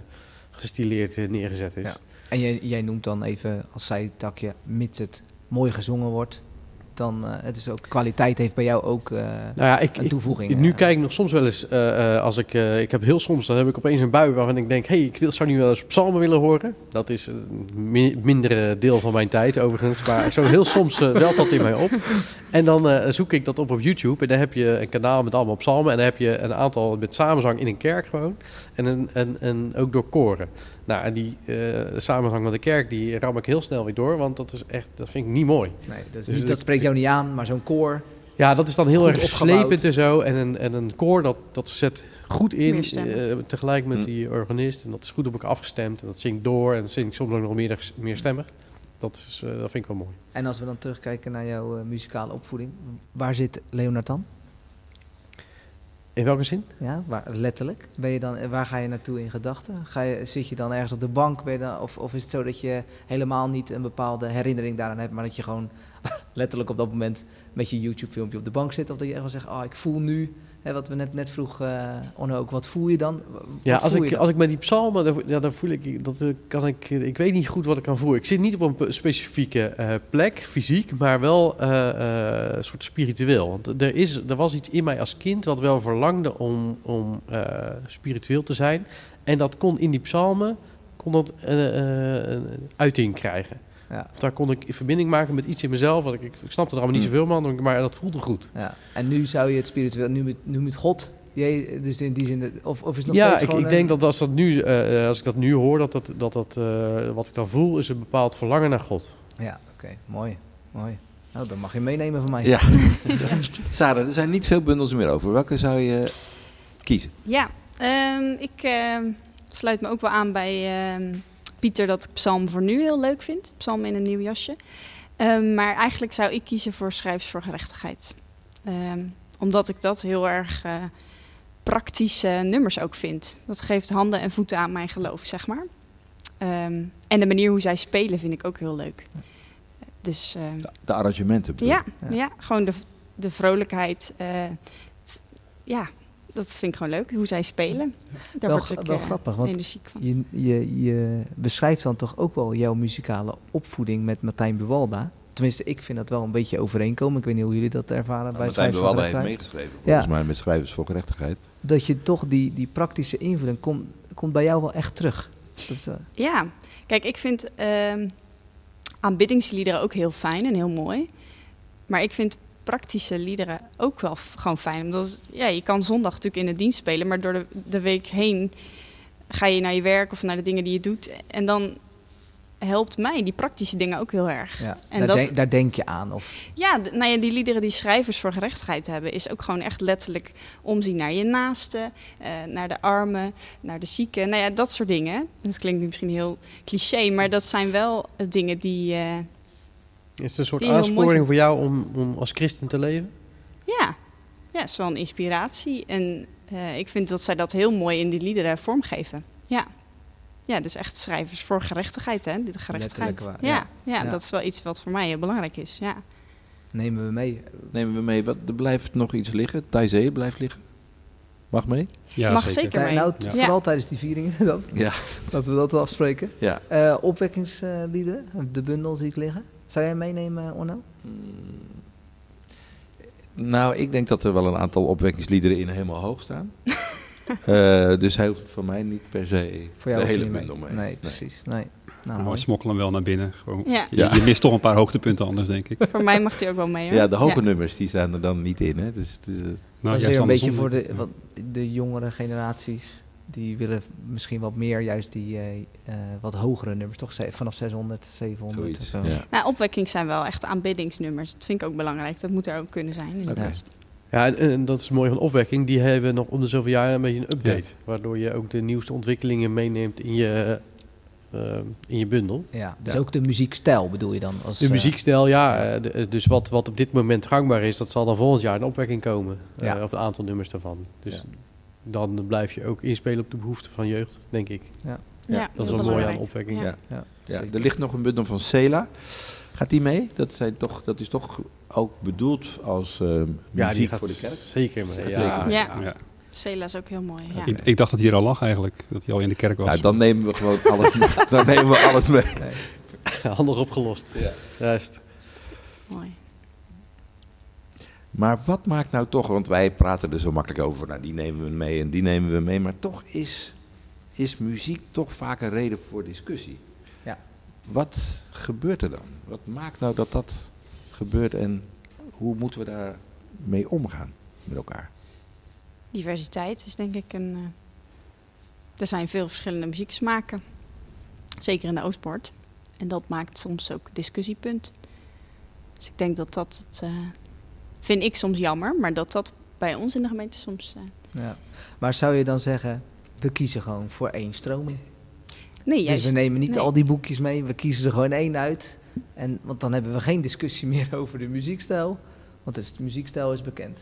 gestileerd eh, neergezet is. Ja. En jij, jij noemt dan even als zijtakje, mits het mooi gezongen wordt, dan eh, het is ook kwaliteit heeft bij jou ook eh, Nou ja, ik, een ik, toevoeging. nu eh. kijk ik nog soms wel eens, als ik, ik heb heel soms, dan heb ik opeens een bui waarvan ik denk, hey, ik wil, zou nu wel eens psalmen willen horen. Dat is een mi- mindere deel van mijn tijd overigens, maar zo heel soms welt dat in mij op. En dan zoek ik dat op op YouTube en dan heb je een kanaal met allemaal psalmen en dan heb je een aantal met samenzang in een kerk gewoon en, een, en, en ook door koren. Nou, en die eh, samenzang met de kerk, die ram ik heel snel weer door, want dat is echt, dat vind ik niet mooi. Nee, dat, is Dus niet, ik- dat spreekt jou niet aan, maar zo'n koor. Ja, dat is dan heel erg opgebouwd. slepend en zo. En een, en een koor dat, dat zet goed in, eh, tegelijk met Hm. die organist. En dat is goed op elkaar afgestemd. En dat zingt door. En dat zingt soms ook nog meer, meer stemmig. Dat, is, eh, dat vind ik wel mooi. En als we dan terugkijken naar jouw muzikale opvoeding, waar zit Leonard dan? In welke zin? Ja, letterlijk. Ben je dan, waar ga je naartoe in gedachten? Zit je dan ergens op de bank? Dan, of, of is het zo dat je helemaal niet een bepaalde herinnering daaraan hebt, maar dat je gewoon letterlijk op dat moment met je YouTube-filmpje op de bank zit? Of dat je echt wel zegt, oh, ik voel nu, hè, wat we net, net vroeg, eh Onno ook, wat voel je dan? Wat Ja, als ik, dan? als ik met die psalmen, dan, ja, dan voel ik, dat eh, kan ik, ik weet niet goed wat ik kan voelen. Ik zit niet op een pe- specifieke eh, plek, fysiek, maar wel eh, eh, een soort spiritueel. Want er, is, er was iets in mij als kind wat wel verlangde om, om eh, spiritueel te zijn. En dat kon in die psalmen, kon dat eh, eh, een uiting krijgen. Ja. Of daar kon ik in verbinding maken met iets in mezelf. Wat ik, ik snapte er allemaal niet Hmm. zoveel van, maar dat voelde goed. Ja. En nu zou je het spiritueel, nu met, nu met God, je, dus in die zin, of, of is het nog ja, steeds ik, gewoon ik denk dat als, dat nu, eh, eh, als ik dat nu hoor, dat, dat, dat, dat eh, wat ik dan voel, is een bepaald verlangen naar God. Ja, oké, mooi, mooi. Nou, dan mag je meenemen van mij. Ja. Sarah, er zijn niet veel bundels meer over. Welke zou je kiezen? Ja, ehm, ik ehm, sluit me ook wel aan bij ehm, Pieter dat ik Psalm voor nu heel leuk vind. Psalm in een nieuw jasje. Ehm, maar eigenlijk zou ik kiezen voor Schrijvers voor Gerechtigheid. Ehm, omdat ik dat heel erg eh, praktische nummers ook vind. Dat geeft handen en voeten aan mijn geloof, zeg maar. Ehm, en de manier hoe zij spelen vind ik ook heel leuk. Dus ehm, De arrangementen. bedoel ja, ja. gewoon de, de vrolijkheid. eh, ja, dat vind ik gewoon leuk, hoe zij spelen. Daar Wel, word ik wel eh, grappig, want energiek van. Je, je, je beschrijft dan toch ook wel jouw muzikale opvoeding met Martijn Buwalda. Tenminste, ik vind dat wel een beetje overeenkomen. Ik weet niet hoe jullie dat ervaren Nou, bij Martijn Bewalde heeft meegeschreven. Volgens mij met Schrijvers voor Gerechtigheid. Dat je toch die, die praktische invulling komt, komt bij jou wel echt terug. Dat is, eh, Ja, kijk, ik vind ehm, aanbiddingsliederen ook heel fijn en heel mooi. Maar ik vind praktische liederen ook wel gewoon fijn. Omdat ja, je kan zondag natuurlijk in de dienst spelen, maar door de, de week heen ga je naar je werk of naar de dingen die je doet. En dan helpt mij die praktische dingen ook heel erg. Ja, En daar, dat- denk, daar denk je aan. Of, Ja, nou ja, die liederen die schrijvers voor gerechtigheid hebben, is ook gewoon echt letterlijk omzien naar je naasten, eh, naar de armen, naar de zieken. Nou ja, dat soort dingen. Dat klinkt nu misschien heel cliché, maar dat zijn wel eh, dingen die, eh, Is het een soort je aansporing voor jou om, om als christen te leven? ja, ja, is wel een inspiratie. En eh, ik vind dat zij dat heel mooi in die liederen vormgeven. Ja. Ja, dus echt schrijvers voor gerechtigheid, hè? De gerechtigheid. Waar, ja, ja. ja, Ja. dat is wel iets wat voor mij heel belangrijk is. Ja. nemen we mee. Nemen we mee. Wat, er blijft nog iets liggen. Taizee blijft liggen. Mag mee? Ja, Mag zeker. Mee. nou, Ja. vooral tijdens die vieringen dan. Ja. Dat we dat afspreken. Ja. Eh opwekkingsliederen, de bundel zie ik liggen. Zou jij meenemen, Orno? Nou, ik denk dat er wel een aantal opwekkingsliederen in helemaal hoog staan. Eh, dus hij hoeft voor mij niet per se Voor jou de hele bundel mee. Nee, precies. Nee. Nou, Nou, mooi. smokkel hem wel naar binnen. Gewoon. Ja. Je, Ja. je mist toch een paar hoogtepunten anders, denk ik. voor mij mag die ook wel mee. Hoor. Ja, de hoge nummers die staan er dan niet in. Hè? Dus, dus, Nou, dat is weer een beetje voor de, wat, de jongere generaties. Die willen misschien wat meer juist die eh, eh, wat hogere nummers. Toch vanaf 600, 700 of zoiets. zo. Ja. Nou, opwekking zijn wel echt aanbiddingsnummers. Dat vind ik ook belangrijk. Dat moet er ook kunnen zijn. Inderdaad. Ja, en, en dat is mooi van opwekking. Die hebben nog om de zoveel jaar een beetje een update. Waardoor je ook de nieuwste ontwikkelingen meeneemt in je, eh, in je bundel. Ja, dus Ja. ook de muziekstijl bedoel je dan? Als, De muziekstijl, ja. de- dus wat, wat op dit moment gangbaar is, dat zal dan volgend jaar in opwekking komen. Eh, Ja. of een aantal nummers daarvan. Dus Ja. Dan blijf je ook inspelen op de behoeften van jeugd, denk ik. Ja, Ja, Dat is heel wel mooi aan opwekking. Ja. Ja. ja, ja, er ligt nog een bundel van Sela. Gaat die mee? Dat, zijn toch, dat is toch ook bedoeld als eh, muziek Ja, die gaat voor de kerk? zeker mee. Ja, zeker mee. Ja. Ja. Cela is ook heel mooi. Ja. Ik, ik dacht dat hij hier al lag eigenlijk. Dat hij al in de kerk was. Ja, dan nemen we gewoon alles mee. Dan nemen we alles mee. Handig opgelost. Juist. Mooi. Maar wat maakt nou toch, want wij praten er zo makkelijk over, nou die nemen we mee en die nemen we mee, maar toch is, is muziek toch vaak een reden voor discussie. Ja. Wat gebeurt er dan? Wat maakt nou dat dat gebeurt en hoe moeten we daar mee omgaan met elkaar? Diversiteit is denk ik een. eh, er zijn veel verschillende muzieksmaken. Zeker in de Oostpoort. En dat maakt soms ook discussiepunt. Dus ik denk dat dat. Het, eh, vind ik soms jammer, maar dat dat bij ons in de gemeente soms. eh, Ja. Maar zou je dan zeggen, we kiezen gewoon voor één stroming? nee, Dus juist. we nemen niet nee. al die boekjes mee, we kiezen er gewoon één uit. En, want dan hebben we geen discussie meer over de muziekstijl. Want dus de muziekstijl is bekend.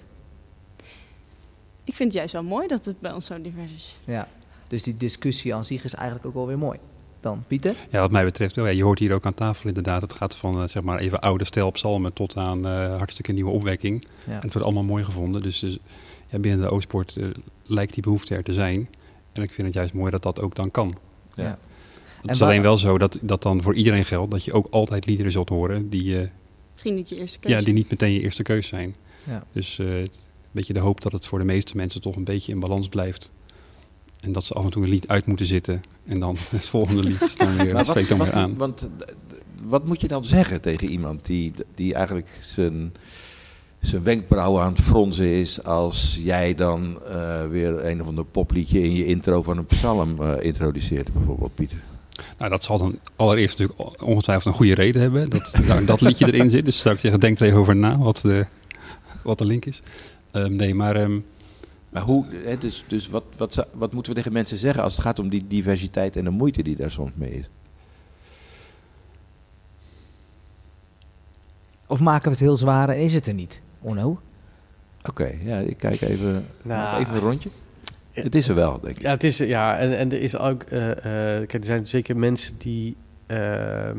Ik vind het juist wel mooi dat het bij ons zo divers is. Ja. Dus die discussie aan zich is eigenlijk ook wel weer mooi. Dan, Pieter? Ja, wat mij betreft wel. Ja, je hoort hier ook aan tafel inderdaad. Het gaat van eh, zeg maar even oude stijl psalmen tot aan eh, hartstikke nieuwe opwekking. Ja. En het wordt allemaal mooi gevonden. Dus, dus, ja, binnen de Oostpoort eh, lijkt die behoefte er te zijn. En ik vind het juist mooi dat dat ook dan kan. Ja. Ja. Het En is waar- alleen wel zo dat dat dan voor iedereen geldt. Dat je ook altijd liederen zult horen die, eh, Misschien niet je eerste keuze. ja, die niet meteen je eerste keus zijn. Ja. Dus eh, een beetje de hoop dat het voor de meeste mensen toch een beetje in balans blijft. En dat ze af en toe een lied uit moeten zitten. En dan het volgende lied is dan weer, spreekt dan wat, weer aan. Want eh, wat moet je dan zeggen tegen iemand die, die eigenlijk zijn, zijn wenkbrauwen aan het fronsen is als jij dan eh, weer een of ander popliedje in je intro van een psalm eh, introduceert, bijvoorbeeld Pieter? Nou, dat zal dan allereerst natuurlijk ongetwijfeld een goede reden hebben. Dat nou, dat liedje erin zit. Dus zou ik zeggen, denk er even over na wat, de wat de link is. Ehm, nee, maar ehm, Maar hoe, hè, dus, dus wat, wat, wat moeten we tegen mensen zeggen als het gaat om die diversiteit en de moeite die daar soms mee is? Of maken we het heel zwaar en is het er niet? Onno? Oké, ja, ik kijk even, Nou, even een rondje. Het is er wel, denk ik. Ja, het is, ja en, en er is ook, eh, eh, kijk, er zijn zeker mensen die, ehm,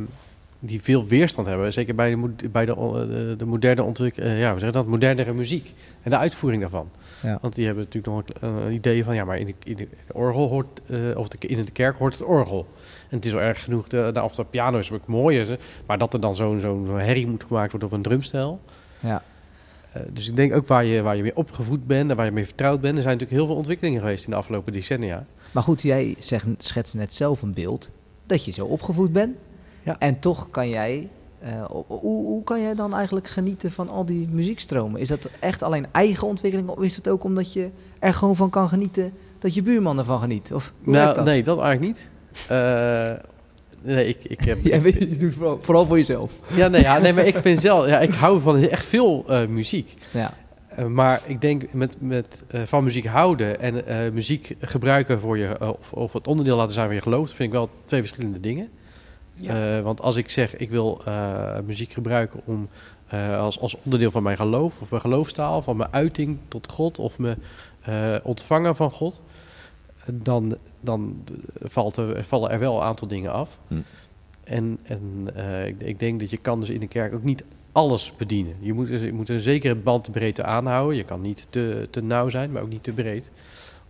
die veel weerstand hebben. Zeker bij de, bij de, o- de, de moderne ontwikkeling, ja, we zeggen dat, modernere muziek en de uitvoering daarvan. Ja. Want die hebben natuurlijk nog een, een idee van, ja, maar in de, in de orgel hoort, eh, of de, in de kerk hoort het orgel. En het is wel erg genoeg, de, de, of de piano is ook mooi, maar dat er dan zo'n zo'n herrie moet gemaakt worden op een drumstel. Ja. Eh, dus ik denk ook waar je, waar je mee opgevoed bent en waar je mee vertrouwd bent. Er zijn natuurlijk heel veel ontwikkelingen geweest in de afgelopen decennia. Maar goed, jij zegt, schetst net zelf een beeld dat je zo opgevoed bent. Ja. En toch kan jij, eh, hoe, hoe kan jij dan eigenlijk genieten van al die muziekstromen? Is dat echt alleen eigen ontwikkeling of is het ook omdat je er gewoon van kan genieten dat je buurman ervan geniet? Of Nou, dat? nee, dat eigenlijk niet. Eh, nee, ik, ik heb... Jij weet- je doet vooral, vooral voor jezelf. Ja, nee, ja, nee, maar ik ben zelf... Ja, ik hou van echt veel eh, muziek. Ja. Maar ik denk met, met van muziek houden en muziek gebruiken voor je... of, of het onderdeel laten zijn van je geloof... vind ik wel twee verschillende dingen. Ja. Eh, want als ik zeg, ik wil eh, muziek gebruiken om... eh, als, als onderdeel van mijn geloof of mijn geloofstaal... van mijn uiting tot God of mijn ontvangen van God... dan, dan valt er, vallen er wel een aantal dingen af. Hm. En, en ik, ik denk dat je kan dus in de kerk ook niet alles bedienen. Je moet, dus- je moet een zekere bandbreedte aanhouden. Je kan niet te, te nauw zijn, maar ook niet te breed.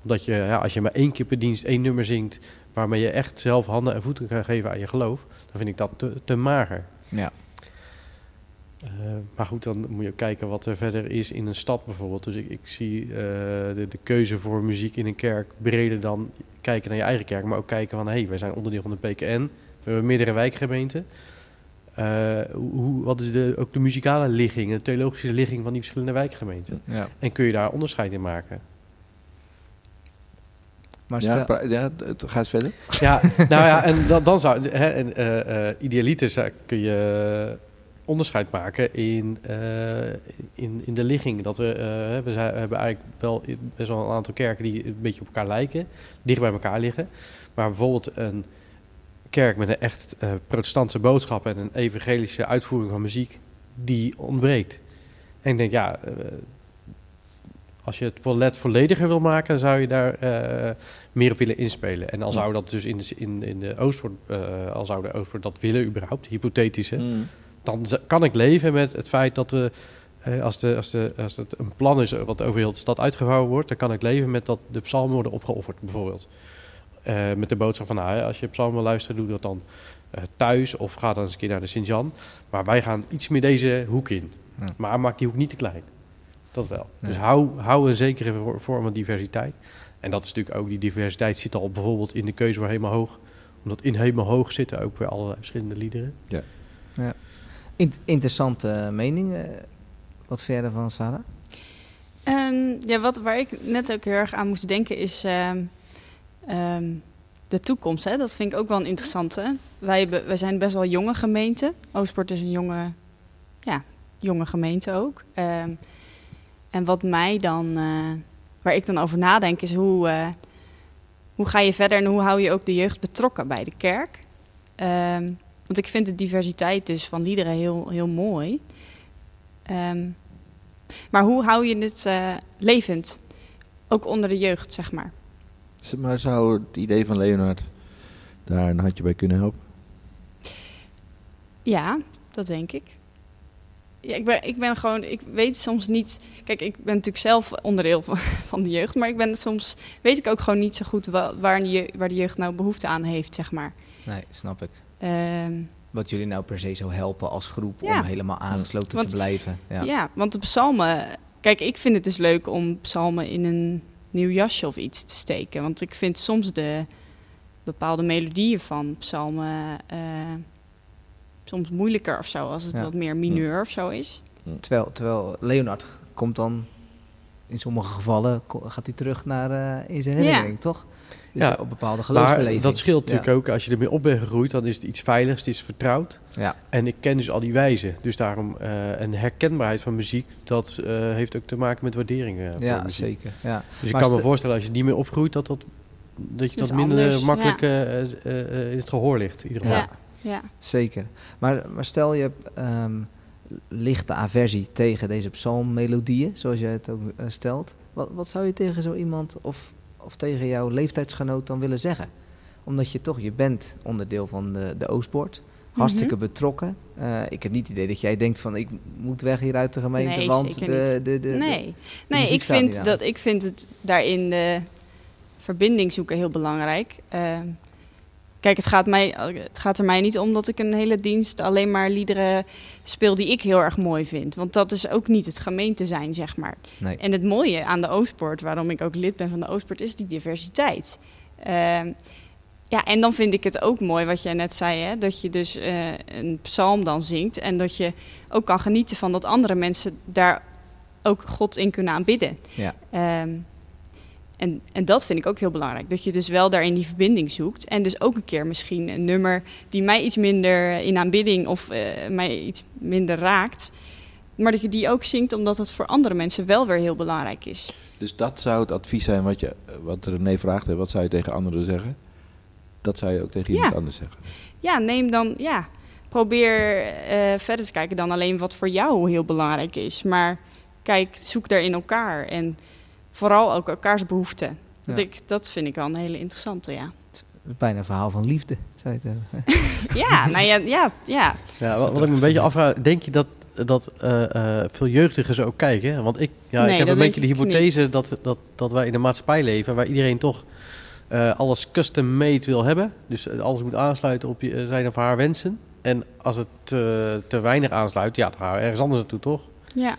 Omdat je, ja, als je maar één keer per dienst één nummer zingt... waarmee je echt zelf handen en voeten kan geven aan je geloof... dan vind ik dat te, te mager. Ja. Eh, maar goed, dan moet je ook kijken wat er verder is in een stad bijvoorbeeld. Dus ik, ik zie eh, de, de keuze voor muziek in een kerk breder dan kijken naar je eigen kerk. Maar ook kijken van, hé, hey, wij zijn onderdeel van de PKN. We hebben meerdere wijkgemeenten. Eh, hoe, hoe- wat is de, ook de muzikale ligging, de theologische ligging van die verschillende wijkgemeenten? ja. En kun je daar onderscheid in maken? Maar Ja, stel, ja, het- ga eens verder. Ja, nou ja, en dan, dan zou... Hè, en, eh, idealiter zou- kun je onderscheid maken in, eh, in, in de ligging. Dat we, we, zijn, we hebben eigenlijk wel best wel een aantal kerken die een beetje op elkaar lijken. Dicht bij elkaar liggen. Maar bijvoorbeeld een kerk met een echt protestantse boodschap... en een evangelische uitvoering van muziek, die ontbreekt. En ik denk, ja... als je het toilet vollediger wil maken, zou je daar eh, meer op willen inspelen. En al zou dat dus in de, in, in de Oostwoord, eh, al zou de Oostwoord dat willen überhaupt, hypothetisch, hè, Hm. dan kan ik leven met het feit dat we, eh, als, de, als, de, als het een plan is wat over heel de stad uitgevouwen wordt, dan kan ik leven met dat de psalmen worden opgeofferd, bijvoorbeeld. Met de boodschap van, nou, als je psalmen wil luisteren, doe dat dan thuis of ga dan eens een keer naar de Sint-Jan. Maar wij gaan iets meer deze hoek in. Ja. Maar maak die hoek niet te klein. Dat wel. Dus hou, hou een zekere vor- vorm van diversiteit. En dat is natuurlijk ook, die diversiteit zit al bijvoorbeeld in de keuze voor helemaal hoog. Omdat in helemaal hoog zitten ook weer allerlei verschillende liederen. in- interessante mening. eh, wat vind jij ervan, Sarah? En ja, wat, waar ik net ook heel erg aan moest denken is ehm, ehm, de toekomst. Hè? Dat vind ik ook wel een interessante. Wij, hebben, wij zijn best wel een jonge gemeente. Oostport is een jonge, ja, jonge gemeente ook. En wat mij dan, eh, waar ik dan over nadenk, is hoe, eh, hoe ga je verder en hoe hou je ook de jeugd betrokken bij de kerk? Ehm, want ik vind de diversiteit dus van liederen heel, heel mooi. Ehm, maar hoe hou je het eh, levend? Ook onder de jeugd, zeg maar. Maar zou het idee van Leonard daar een handje bij kunnen helpen? Ja, dat denk ik. Ja, ik, ben, ik ben gewoon, ik weet soms niet. Kijk, ik ben natuurlijk zelf onderdeel van, van de jeugd, maar ik ben soms weet ik ook gewoon niet zo goed wa- waar, de, je- waar de jeugd nou behoefte aan heeft, zeg maar. Nee, snap ik. Ehm, Wat jullie nou per se zou helpen als groep Ja. om helemaal aangesloten Want- te blijven. Ja. ja. want de psalmen. Kijk, ik vind het dus leuk om psalmen in een nieuw jasje of iets te steken. Want ik vind soms de bepaalde melodieën van psalmen eh, soms moeilijker of zo, als het Ja. wat meer mineur of zo is. Terwijl, terwijl Leonard komt dan in sommige gevallen gaat hij terug naar eh, in zijn Ja. herinnering, toch? Dus Ja. op bepaalde Maar geloofsbeleving. dat scheelt Ja. natuurlijk ook. Als je ermee op bent gegroeid, dan is het iets veiligs, het is vertrouwd. Ja. En ik ken dus al die wijzen. Dus daarom eh, een herkenbaarheid van muziek, dat eh, heeft ook te maken met waarderingen voor Ja, zeker. Ja. Dus ik Maar kan me st- voorstellen, als je die mee opgroeit, dat, dat, dat je Dat minder anders, makkelijk ja. eh, eh, eh, in het gehoor ligt. In ieder geval. Ja. Zeker. Maar, maar stel je hebt ehm, lichte aversie tegen deze psalmmelodieën, zoals jij het ook eh, stelt. Wat, wat zou je tegen zo iemand of, of tegen jouw leeftijdsgenoot dan willen zeggen? Omdat je toch, je bent onderdeel van de, de Oostpoort. Hartstikke Mhm. betrokken. Eh, ik heb niet het idee dat jij denkt van ik moet weg hier uit de gemeente, Nee, want de, de, de, nee, nee ik, vind dat, ik vind het daarin de verbinding zoeken heel belangrijk. Ehm, kijk, het gaat, mij, het gaat er mij niet om dat ik een hele dienst alleen maar liederen speel die ik heel erg mooi vind. Want dat is ook niet het gemeente zijn, zeg maar. Nee. En het mooie aan de Oostpoort, waarom ik ook lid ben van de Oostpoort, is die diversiteit. Ehm, ja, en dan vind ik het ook mooi wat jij net zei, hè, dat je dus eh, een psalm dan zingt en dat je ook kan genieten van dat andere mensen daar ook God in kunnen aanbidden. Ja. Ehm, En, en dat vind ik ook heel belangrijk. Dat je dus wel daarin die verbinding zoekt. En dus ook een keer misschien een nummer die mij iets minder in aanbidding of eh, mij iets minder raakt. Maar dat je die ook zingt omdat het voor andere mensen wel weer heel belangrijk is. Dus dat zou het advies zijn wat, je, wat René vraagt. Hè? Wat zou je tegen anderen zeggen? Dat zou je ook tegen iemand Ja. anders zeggen. Ja, neem dan, ja, probeer eh, verder te kijken dan alleen wat voor jou heel belangrijk is. Maar kijk, zoek daar in elkaar en vooral ook elkaars behoeften. Dat, Ja. ik, dat vind ik wel een hele interessante, ja. Bijna een verhaal van liefde, zou je het hebben. Ja, nou ja, ja, ja. Ja, wat, wat ik me een beetje afvraag, denk je dat, dat eh, eh, veel jeugdigen zo ook kijken? Want ik, ja, Nee, ik heb een beetje de hypothese dat, dat, dat wij in een maatschappij leven waar iedereen toch eh, alles custom-made wil hebben. Dus eh, alles moet aansluiten op je, zijn of haar wensen. En als het eh, te weinig aansluit, ja, dan gaan we ergens anders naartoe, toch? ja.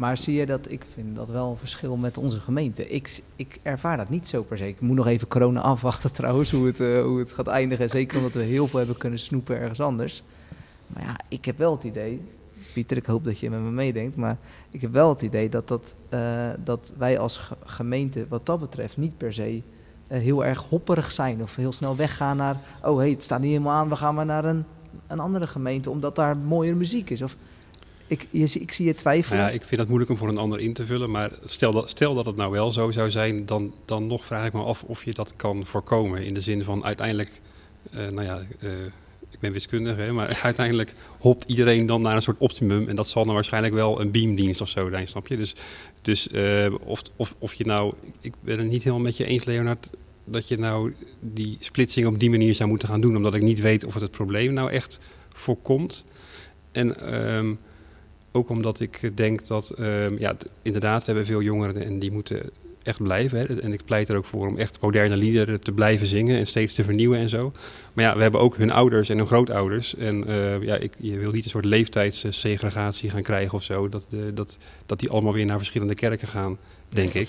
Maar zie je dat, ik vind dat wel een verschil met onze gemeente. Ik, ik ervaar dat niet zo per se. Ik moet nog even corona afwachten trouwens, hoe het, eh, hoe het gaat eindigen. Zeker omdat we heel veel hebben kunnen snoepen ergens anders. Maar ja, ik heb wel het idee, Pieter, ik hoop dat je met me meedenkt. Maar ik heb wel het idee dat, dat, eh, dat wij als ge- gemeente wat dat betreft niet per se eh, heel erg hopperig zijn. Of heel snel weggaan naar, oh hey, het staat niet helemaal aan, we gaan maar naar een, een andere gemeente. Omdat daar mooiere muziek is. Of, ik, je, ik zie je twijfelen. Nou ja, ik vind het moeilijk om voor een ander in te vullen. Maar stel dat, stel dat het nou wel zo zou zijn, dan, dan nog vraag ik me af of je dat kan voorkomen. In de zin van uiteindelijk, eh, nou ja, eh, ik ben wiskundige, hè, maar uiteindelijk hopt iedereen dan naar een soort optimum. En dat zal dan waarschijnlijk wel een beamdienst of zo zijn, snap je? Dus, dus eh, of, of, of je nou, ik ben het niet helemaal met je eens, Leonard, dat je nou die splitsing op die manier zou moeten gaan doen. Omdat ik niet weet of het het probleem nou echt voorkomt. En ehm, ook omdat ik denk dat, ehm, ja, inderdaad, we hebben veel jongeren en die moeten echt blijven. Hè. En ik pleit er ook voor om echt moderne liederen te blijven zingen en steeds te vernieuwen en zo. Maar ja, we hebben ook hun ouders en hun grootouders. En eh, ja, ik, je wil niet een soort leeftijdssegregatie gaan krijgen of zo. Dat, de, dat, dat die allemaal weer naar verschillende kerken gaan, denk ik.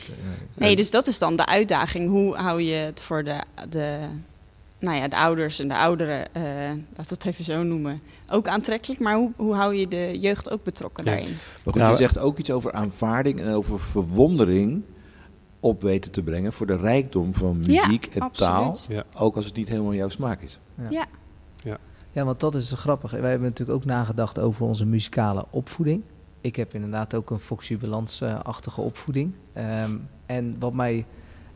Nee, dus dat is dan de uitdaging. Hoe hou je het voor de, de, nou ja, de ouders en de ouderen, eh laten we het even zo noemen, ook aantrekkelijk? Maar hoe, hoe hou je de jeugd ook betrokken Ja. daarin? Maar goed, Nou, je zegt ook iets over aanvaarding en over verwondering op weten te brengen voor de rijkdom van Ja, muziek en taal. Ja. Ook als het niet helemaal jouw smaak is. Ja. Ja, want dat is zo grappig. Wij hebben natuurlijk ook nagedacht over onze muzikale opvoeding. Ik heb inderdaad ook een Foxy Balans-achtige opvoeding. Ehm, en wat mij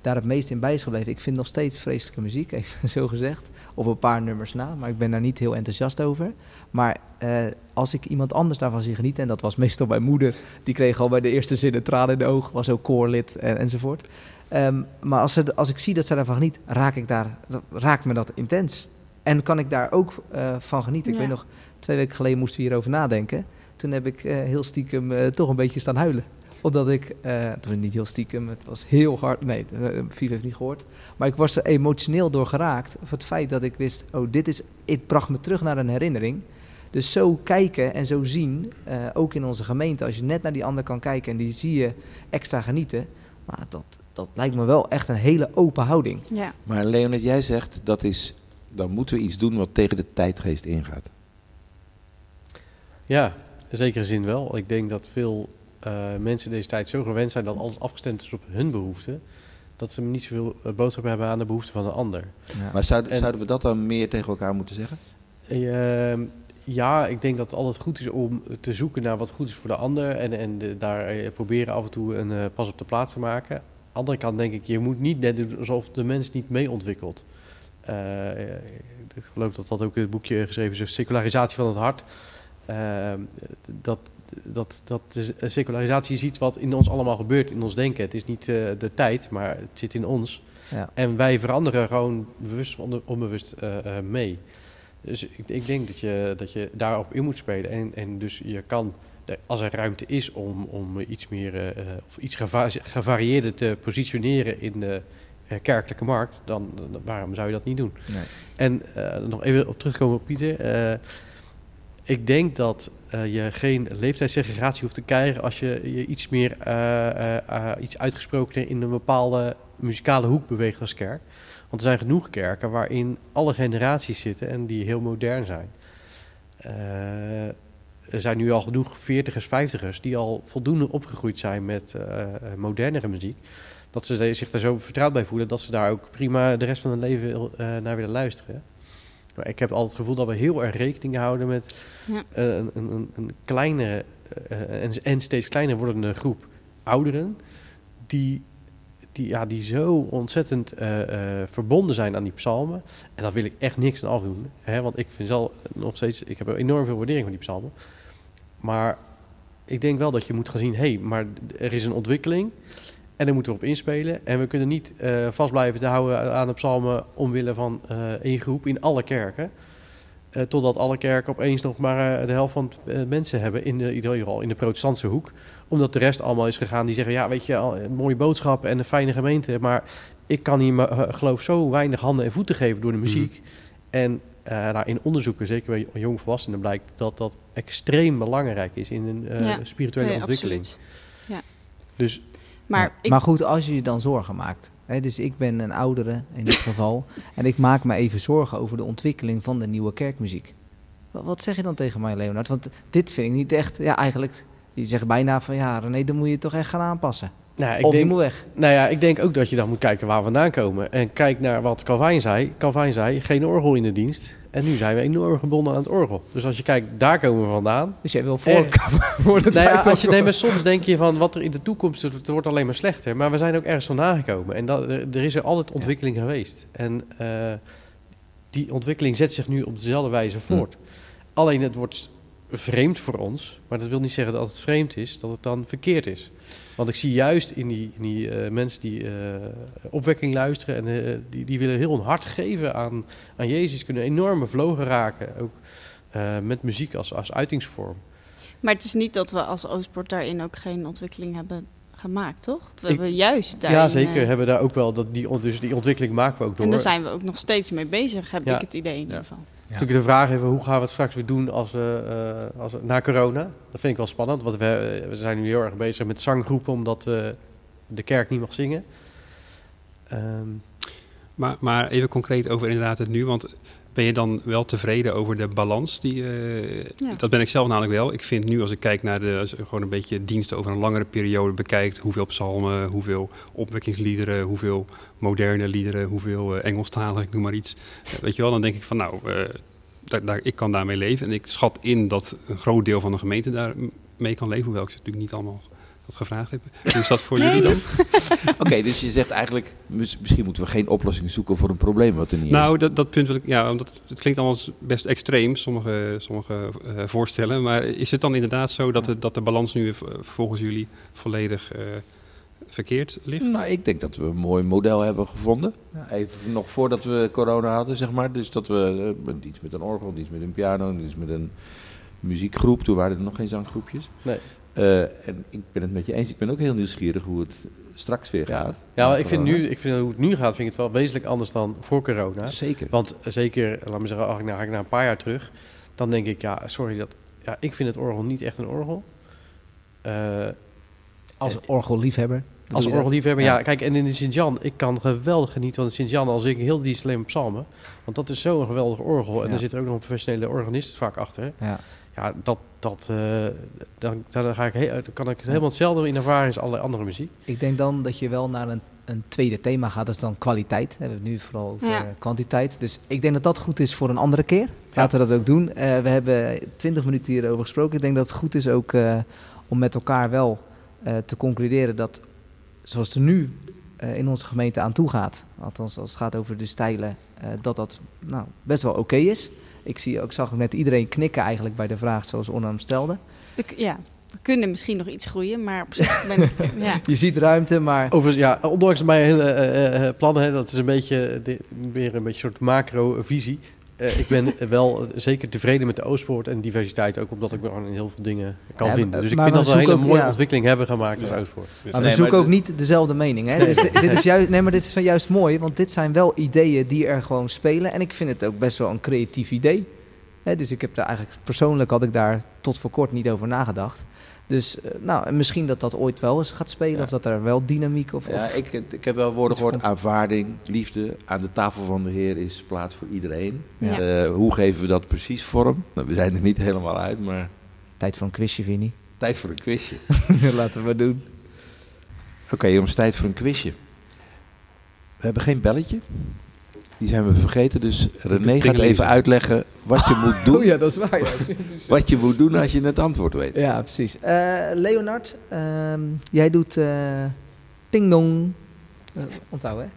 daar het meest in bij is gebleven, ik vind nog steeds vreselijke muziek, even zo gezegd. Op een paar nummers na, maar ik ben daar niet heel enthousiast over. Maar eh, als ik iemand anders daarvan zie genieten, en dat was meestal mijn moeder, die kreeg al bij de eerste zin een traan in de oog, was ook koorlid en, enzovoort. Ehm, maar als, ze, als ik zie dat zij daarvan geniet, raak ik daar, raakt me dat intens. En kan ik daar ook eh, van genieten. Ik weet nog, twee weken geleden moesten we hierover nadenken. Toen heb ik eh, heel stiekem toch een beetje staan huilen. Omdat ik, eh, het was niet heel stiekem, het was heel hard. Nee, uh, Viv heeft niet gehoord. Maar ik was er emotioneel door geraakt. Voor het feit dat ik wist, oh, dit is, het bracht me terug naar een herinnering. Dus zo kijken en zo zien, eh, ook in onze gemeente, als je net naar die ander kan kijken en die zie je extra genieten. Maar dat, dat lijkt me wel echt een hele open houding. Ja. Maar Leonard, jij zegt dat is, dan moeten we iets doen wat tegen de tijdgeest ingaat. Ja, in zekere zin wel. Ik denk dat veel eh, mensen deze tijd zo gewend zijn dat alles afgestemd is op hun behoeften, dat ze niet zoveel eh, boodschap hebben aan de behoeften van een ander. Ja. Maar zouden, En- zouden we dat dan meer tegen elkaar moeten zeggen? Ehm, ja, ik denk dat het altijd goed is om te zoeken naar wat goed is voor de ander en, en de- daar eh, proberen af en toe een eh, pas op de plaats te maken. andere kant denk ik, je moet niet net doen alsof de mens niet mee ontwikkelt. Eh, ik geloof dat dat ook in het boekje geschreven is, secularisatie van het hart. Ehm, dat, dat, dat de secularisatie ziet wat in ons allemaal gebeurt, in ons denken. Het is niet eh, de tijd, maar het zit in ons. Ja. En wij veranderen gewoon bewust of onbewust eh, eh, mee. Dus ik, ik denk dat je, dat je daarop in moet spelen. En, en dus je kan, als er ruimte is om, om iets meer of iets geva gevarieerder te positioneren in de kerkelijke markt, dan, dan- waarom zou je dat niet doen? Nee. En nog even op terugkomen op Pieter. Ik denk dat eh, je geen leeftijdssegregatie hoeft te krijgen als je je iets meer eh, eh, iets uitgesprokener in een bepaalde muzikale hoek beweegt als kerk. Want er zijn genoeg kerken waarin alle generaties zitten en die heel modern zijn. Er zijn nu al genoeg veertigers, vijftigers die al voldoende opgegroeid zijn met modernere muziek. Dat ze zich daar zo vertrouwd bij voelen dat ze daar ook prima de rest van hun leven naar willen luisteren. Maar ik heb altijd het gevoel dat we heel erg rekening houden met Ja. eh, een, een, een, kleinere eh, en, en steeds kleiner wordende groep ouderen. Die, die, ja, die zo ontzettend eh, verbonden zijn aan die psalmen. En daar wil ik echt niks aan afdoen. Hè? Want ik vind zelf nog steeds, ik heb enorm veel waardering voor die psalmen. Maar ik denk wel dat je moet gaan zien, hé, hey, maar er is een ontwikkeling. En daar moeten we op inspelen. En we kunnen niet eh, vast blijven te houden aan de psalmen omwille van eh, één groep in alle kerken. Eh, totdat alle kerken opeens nog maar eh, de helft van de mensen hebben, in, de, in ieder geval in de protestantse hoek. Omdat de rest allemaal is gegaan die zeggen, ja weet je, al, een mooie boodschap en een fijne gemeente. Maar ik kan hier geloof zo weinig handen en voeten geven door de muziek. En eh, nou, in onderzoeken, zeker bij jongvolwassenen, blijkt dat dat extreem belangrijk is in een eh, Ja. spirituele Nee, ontwikkeling. absoluut. Dus Maar Ja, ik, maar goed, als je je dan zorgen maakt. Hè, dus ik ben een oudere in dit geval. En ik maak me even zorgen over de ontwikkeling van de nieuwe kerkmuziek. Wat, zeg je dan tegen mij, Leonard? Want dit vind ik niet echt. Ja, eigenlijk. Je zegt bijna van ja, René, dan moet je toch echt gaan aanpassen. nou, ik of je denk, moet weg. Nou ja, ik denk ook dat je dan moet kijken waar we vandaan komen. En kijk naar wat Calvijn zei. Calvijn zei, geen orgel in de dienst. En nu zijn we enorm gebonden aan het orgel. Dus als je kijkt, daar komen we vandaan. Dus jij wil voor, voor de Nou ja, als je, ook- nee, maar soms denk je van wat er in de toekomst, het wordt alleen maar slechter. Maar we zijn ook ergens vandaan gekomen. En dat, er, er is er altijd ontwikkeling geweest. En eh, die ontwikkeling zet zich nu op dezelfde wijze voort. Alleen het wordt vreemd voor ons. Maar dat wil niet zeggen dat het vreemd is, dat het dan verkeerd is. Want ik zie juist in die, in die eh, mensen die eh, opwekking luisteren en eh, die, die willen heel een hart geven aan, aan Jezus, kunnen enorme vlogen raken. Ook met muziek als, als uitingsvorm. maar het is niet dat we als Oostport daarin ook geen ontwikkeling hebben gemaakt, toch? We Ik- hebben juist daarin... Ja, zeker. hebben daar ook wel dat die, dus die ontwikkeling maken we ook door. en daar zijn we ook nog steeds mee bezig, heb Ja. ik het idee in ieder geval. Natuurlijk de vraag even, hoe gaan we het straks weer doen als, eh, als na corona? Dat vind ik wel spannend, want we, we zijn nu heel erg bezig met zanggroepen, omdat we de kerk niet mag zingen. Ehm, Maar, maar even concreet over inderdaad het nu. Want ben je dan wel tevreden over de balans? Die, eh, Ja. Dat ben ik zelf namelijk wel. Ik vind nu als ik kijk naar de, gewoon een beetje diensten over een langere periode bekijkt. Hoeveel psalmen, hoeveel opwekkingsliederen, hoeveel moderne liederen, hoeveel eh, Engelstalig, ik noem maar iets. Eh, weet je wel, dan denk ik van nou, daar, daar, ik kan daarmee leven. En ik schat in dat een groot deel van de gemeente daarmee kan leven. Hoewel ik ze natuurlijk niet allemaal dat gevraagd heb. Hoe is dat voor Nee, jullie dan? Oké, dus je zegt eigenlijk, mis- misschien moeten we geen oplossing zoeken voor een probleem wat er niet Nou, is. dat, dat punt wil ik, ja, omdat het klinkt allemaal best extreem, sommige, sommige eh, voorstellen. Maar is het dan inderdaad zo dat de, dat de balans nu eh, volgens jullie volledig eh, verkeerd ligt? Nou, ik denk dat we een mooi model hebben gevonden. Even nog voordat we corona hadden, zeg maar. Dus dat we uh, iets met een orgel, iets met een piano, iets met een muziekgroep. Toen waren er nog geen zanggroepjes. Nee. Uh, en ik ben het met je eens. Ik ben ook heel nieuwsgierig hoe het straks weer gaat. ja, maar ik vind, nu, ik vind hoe het nu gaat, vind ik het wel wezenlijk anders dan voor corona. Zeker. Want eh, zeker, laat me zeggen, als ik, ga ik naar een paar jaar terug, dan denk ik, ja, sorry, dat, ja, ik vind het orgel niet echt een orgel. Uh, als orgelliefhebber. Als orgelliefhebber, ja. ja. Kijk, en in de Sint-Jan, ik kan geweldig genieten van de Sint-Jan als ik heel die alleen psalmen. Want dat is zo'n geweldige orgel. En ja. er zit er ook nog een professionele organist vaak achter. Ja, ja dat, dat, uh, dan, dan, ga ik heel, dan kan ik het helemaal hetzelfde in ervaren als alle andere muziek. Ik denk dan dat je wel naar een, een tweede thema gaat, dat is dan kwaliteit. We hebben het nu vooral over ja. kwantiteit. Dus ik denk dat dat goed is voor een andere keer. Laten we dat ook doen. Uh, we hebben twintig minuten hierover gesproken. Ik denk dat het goed is ook uh, om met elkaar wel te concluderen dat zoals het er nu uh, in onze gemeente aan toe gaat, althans als het gaat over de stijlen, uh, dat dat nou, best wel oké okay is. Ik, zie, ik zag net iedereen knikken eigenlijk bij de vraag zoals Onno hem stelde. Ik, ja, we kunnen misschien nog iets groeien, maar op zich ben ik... ja. Je ziet ruimte, maar... Overigens, ja, ondanks mijn hele uh, plannen, hè, dat is een beetje, de, weer een beetje een soort macro-visie. Uh, ik ben wel zeker tevreden met de Oostpoort en diversiteit, ook omdat ik me aan heel veel dingen kan ja, vinden. Dus ik vind dat we een hele mooie ontwikkeling hebben gemaakt als ja. Oostpoort. Maar we nee, zoeken maar ook niet dezelfde mening. Hè? dit, is, dit is juist, nee, maar dit is juist mooi, want dit zijn wel ideeën die er gewoon spelen. En ik vind het ook best wel een creatief idee. Hè? Dus ik heb daar eigenlijk, persoonlijk had ik daar tot voor kort niet over nagedacht. Dus uh, nou, misschien dat dat ooit wel eens gaat spelen, ja. of dat er wel dynamiek of. Ja, of ik, ik heb wel woorden gehoord: aanvaarding, liefde. Aan de tafel van de Heer is plaats voor iedereen. Ja. Uh, hoe geven we dat precies vorm? Nou, we zijn er niet helemaal uit, maar Tijd voor een quizje, Vinnie. Tijd voor een quizje. Laten we doen. Oké, jongens, tijd voor een quizje. We hebben geen belletje. Die zijn we vergeten, dus René gaat even uitleggen wat je moet doen. Oh ja, dat is waar. Ja, Wat je moet doen als je het antwoord weet. ja precies. Eh, Leonard, ehm, jij doet eh Ting Dong. Eh, onthouden, hè?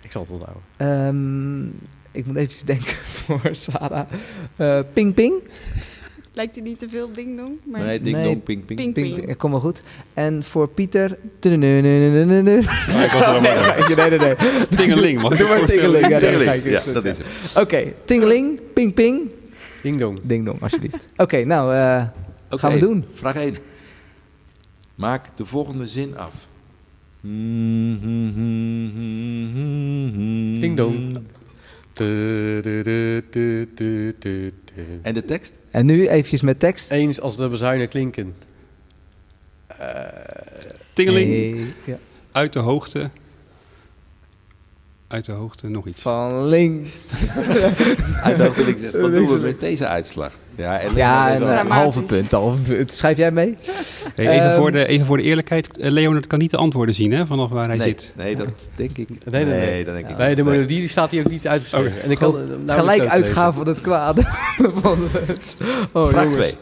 Ik zal het onthouden. Ehm, ik moet even denken voor Sarah. Eh, ping Ping. Lijkt hij niet te veel ding dong? Maar Nee, ding Nee. dong, ping, ping. ping, Ping, ping. ping. Kom maar goed. En voor Pieter. Nee, ik was er al maar. nee, nee. Tingeling, mag ik Doe me maar voorstellen? tingeling. Ja, dat Tingeling. ga ik Ja, eens goed dat is het. Oké, tingeling, ping ping, Ding dong. ding dong, alsjeblieft. Oké, nou, eh, gaan we doen. Vraag 1. Maak de volgende zin af. Ding dong. En de tekst? En nu eventjes met tekst. Eens als de bezuinen klinken. Tingeling, Nee, ja. uit de hoogte. Uit de hoogte nog iets. Van links. Uit dat wil ik zeggen. Wat Links doen we met deze uitslag? Ja, en Ja, en een eh, halve punt, halve punt. Schrijf jij mee? Hey, even, Ehm, voor de, even voor de eerlijkheid. eh, Leonard kan niet de antwoorden zien hè, vanaf waar hij nee, zit. nee, dat denk ik. Nee, nee, nee. dat denk ik Bij niet. de melodie die staat hier ook niet uitgeschreven. Oké. En ik kan eh, Gelijk uitgaan van het kwade. van het. Oh, Vraag jongens. 2.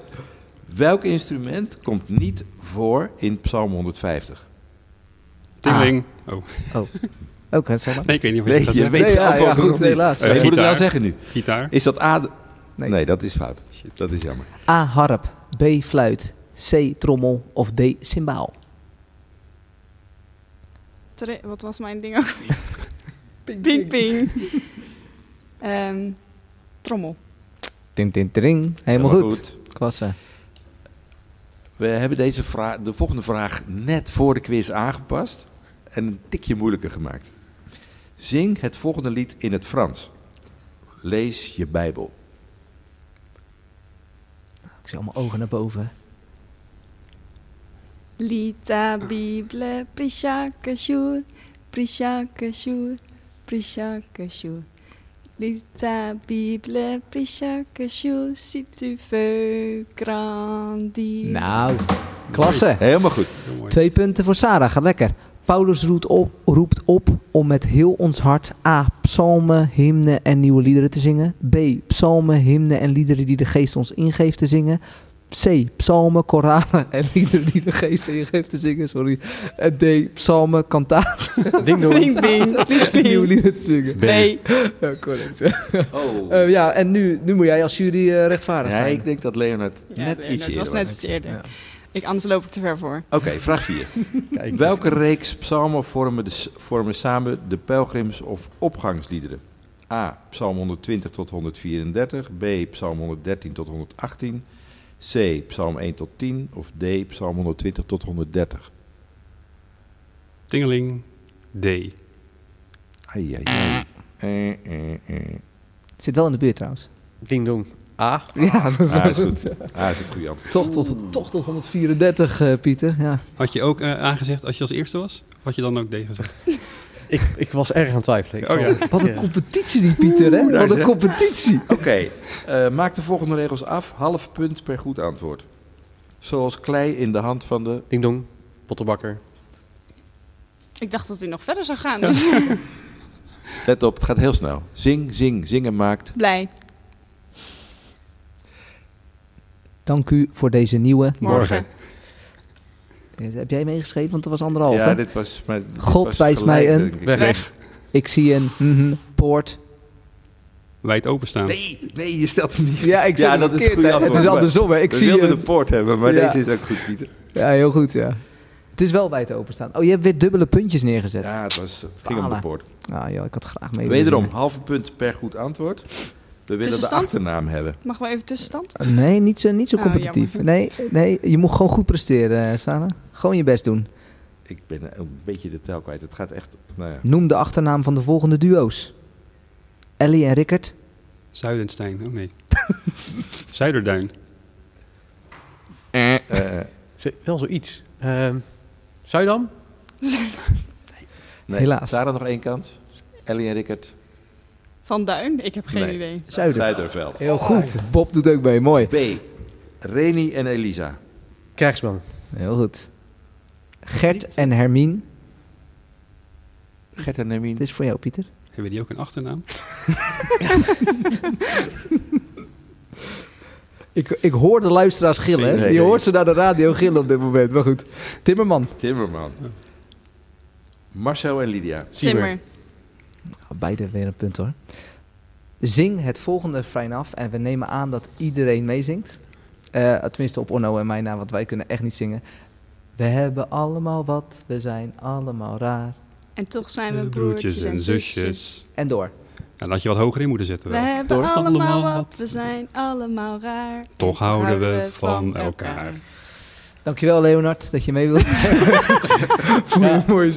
Welk instrument komt niet voor in Psalm 150? Tingeling. Oh, Oké, zeg maar. nee, ik weet niet of je Nee, dat je weet Nee, ja, ja, goed, helaas. Eh, moet het wel zeggen nu. Gitaar. Is dat A? Nee. Nee. dat is fout. Dat is jammer. A. Harp. B. Fluit. C. Trommel. Of D. Cymbaal. Tre- Wat was mijn ding ook? Ping, ping. Ehm, trommel. Tin, tin, tring. Helemaal goed. Klasse. We hebben deze vraag, de volgende vraag net voor de quiz aangepast en een tikje moeilijker gemaakt. Zing het volgende lied in het Frans. Lees je Bijbel. Ik zie allemaal ogen naar boven. Lis ta Bible, prie chaque jour, prie chaque jour, prie chaque jour. Lis ta Bible, prie chaque jour, si tu veux grandir. Nou, klasse. Helemaal goed. Twee punten voor Sarah. Gaat lekker. Paulus roept op, roept op om met heel ons hart A. Psalmen, hymnen en nieuwe liederen te zingen. B. Psalmen, hymnen en liederen die de geest ons ingeeft te zingen. C. Psalmen, koralen en liederen die de geest ingeeft te zingen. Sorry. En D. Psalmen, kantaten Ding dong. Ding, ding, ding, en nieuwe liederen te zingen. Nee, Ja, correct. Oh. Eh, ja, en nu, nu moet jij als jury eh, rechtvaardig ja, zijn. ik denk dat Leonard Ja, net nee, iets dat eerder was was. net iets eerder. Ja. Ik, anders loop ik te ver voor. Oké, vraag 4. Kijk, Welke reeks psalmen vormen, de, vormen samen de pelgrims- of opgangsliederen? A. Psalm 120 tot 134. B. Psalm 113 tot 118. C. Psalm 1 tot 10. Of D. Psalm 120 tot 130. Tingeling. D. Ai, ai, ai. Eh, eh, eh. Zit wel in de buurt trouwens. Ding dong. A. Ja, dat is, Ah, is goed. Ah, is het goede antwoord. Toch tot, toch tot 134, eh, Pieter. Ja. Had je ook eh, aangezegd als je als eerste was? Of had je dan ook D gezegd? Ik, ik was erg aan het twijfelen. Oh ja. Wat een competitie die Pieter, hè? Wat een competitie. Oké, eh, maak de volgende regels af. Half punt per goed antwoord. Zoals klei in de hand van de... Ding dong. Pottenbakker. Ik dacht dat u nog verder zou gaan. Dus Let op, het gaat heel snel. Zing, zing, zingen maakt... blij. Dank u voor deze nieuwe. Morgen. Eh, Heb jij meegeschreven? Want dat was anderhalf, ja, hè? dit was... Maar, dit God was wijst gelijk, mij een-. Weg. Weg. Ik zie een mhm, poort. Wijd openstaan. Nee, nee, je stelt hem niet. Ja, ik Ja, dat is hè. Het is andersom, hè? Ik We zie wilden een... de poort hebben, maar Ja. deze is ook goed, Pieter. Ja, heel goed, ja. Het is wel wijd openstaan. Oh, je hebt weer dubbele puntjes neergezet. Ja, het, was, het ging om de poort. Ah, joh, ik had graag mee willen Wederom, halve punt per goed antwoord. We willen de achternaam hebben. Mag wel even tussenstand? Nee, niet zo, niet zo Oh, competitief. nee, nee, je moet gewoon goed presteren, eh, Sana. Gewoon je best doen. Ik ben een beetje de tel kwijt. Het gaat echt... Nou ja. Noem de achternaam van de volgende duo's. Ellie en Rickert. Zuidenstein. Oh nee. Zuiderduin. Eh, Z- Wel zoiets. Ehm Zuidam? nee. Helaas. Sarah nog één kans. Ellie en Rickert. Van Duin? Ik heb geen Nee. idee. Zuider. Zuiderveld. Heel goed. Bob doet ook mee, mooi. B. Reni en Elisa. Krijgsman. Heel goed. Gert en Hermine. Gert en Hermine. Dit is voor jou, Pieter. Hebben die ook een achternaam? Ik, ik hoor de luisteraars gillen. hè? Nee, Je nee. hoort ze naar de radio gillen op dit moment. Maar goed. Timmerman. Timmerman. Marcel en Lydia. Simmer. Beide weer een punt hoor. Zing het volgende refrein af. En we nemen aan dat iedereen meezingt. Eh, tenminste op Onno en mij na, want wij kunnen echt niet zingen. We hebben allemaal wat, we zijn allemaal raar. En toch zijn we broertjes en zusjes. En door. Dan had je wat hoger in moeten zetten We wel. hebben Door allemaal allemaal wat, we zijn allemaal raar. Toch En houden we van elkaar. Dankjewel Leonard dat je mee wilt.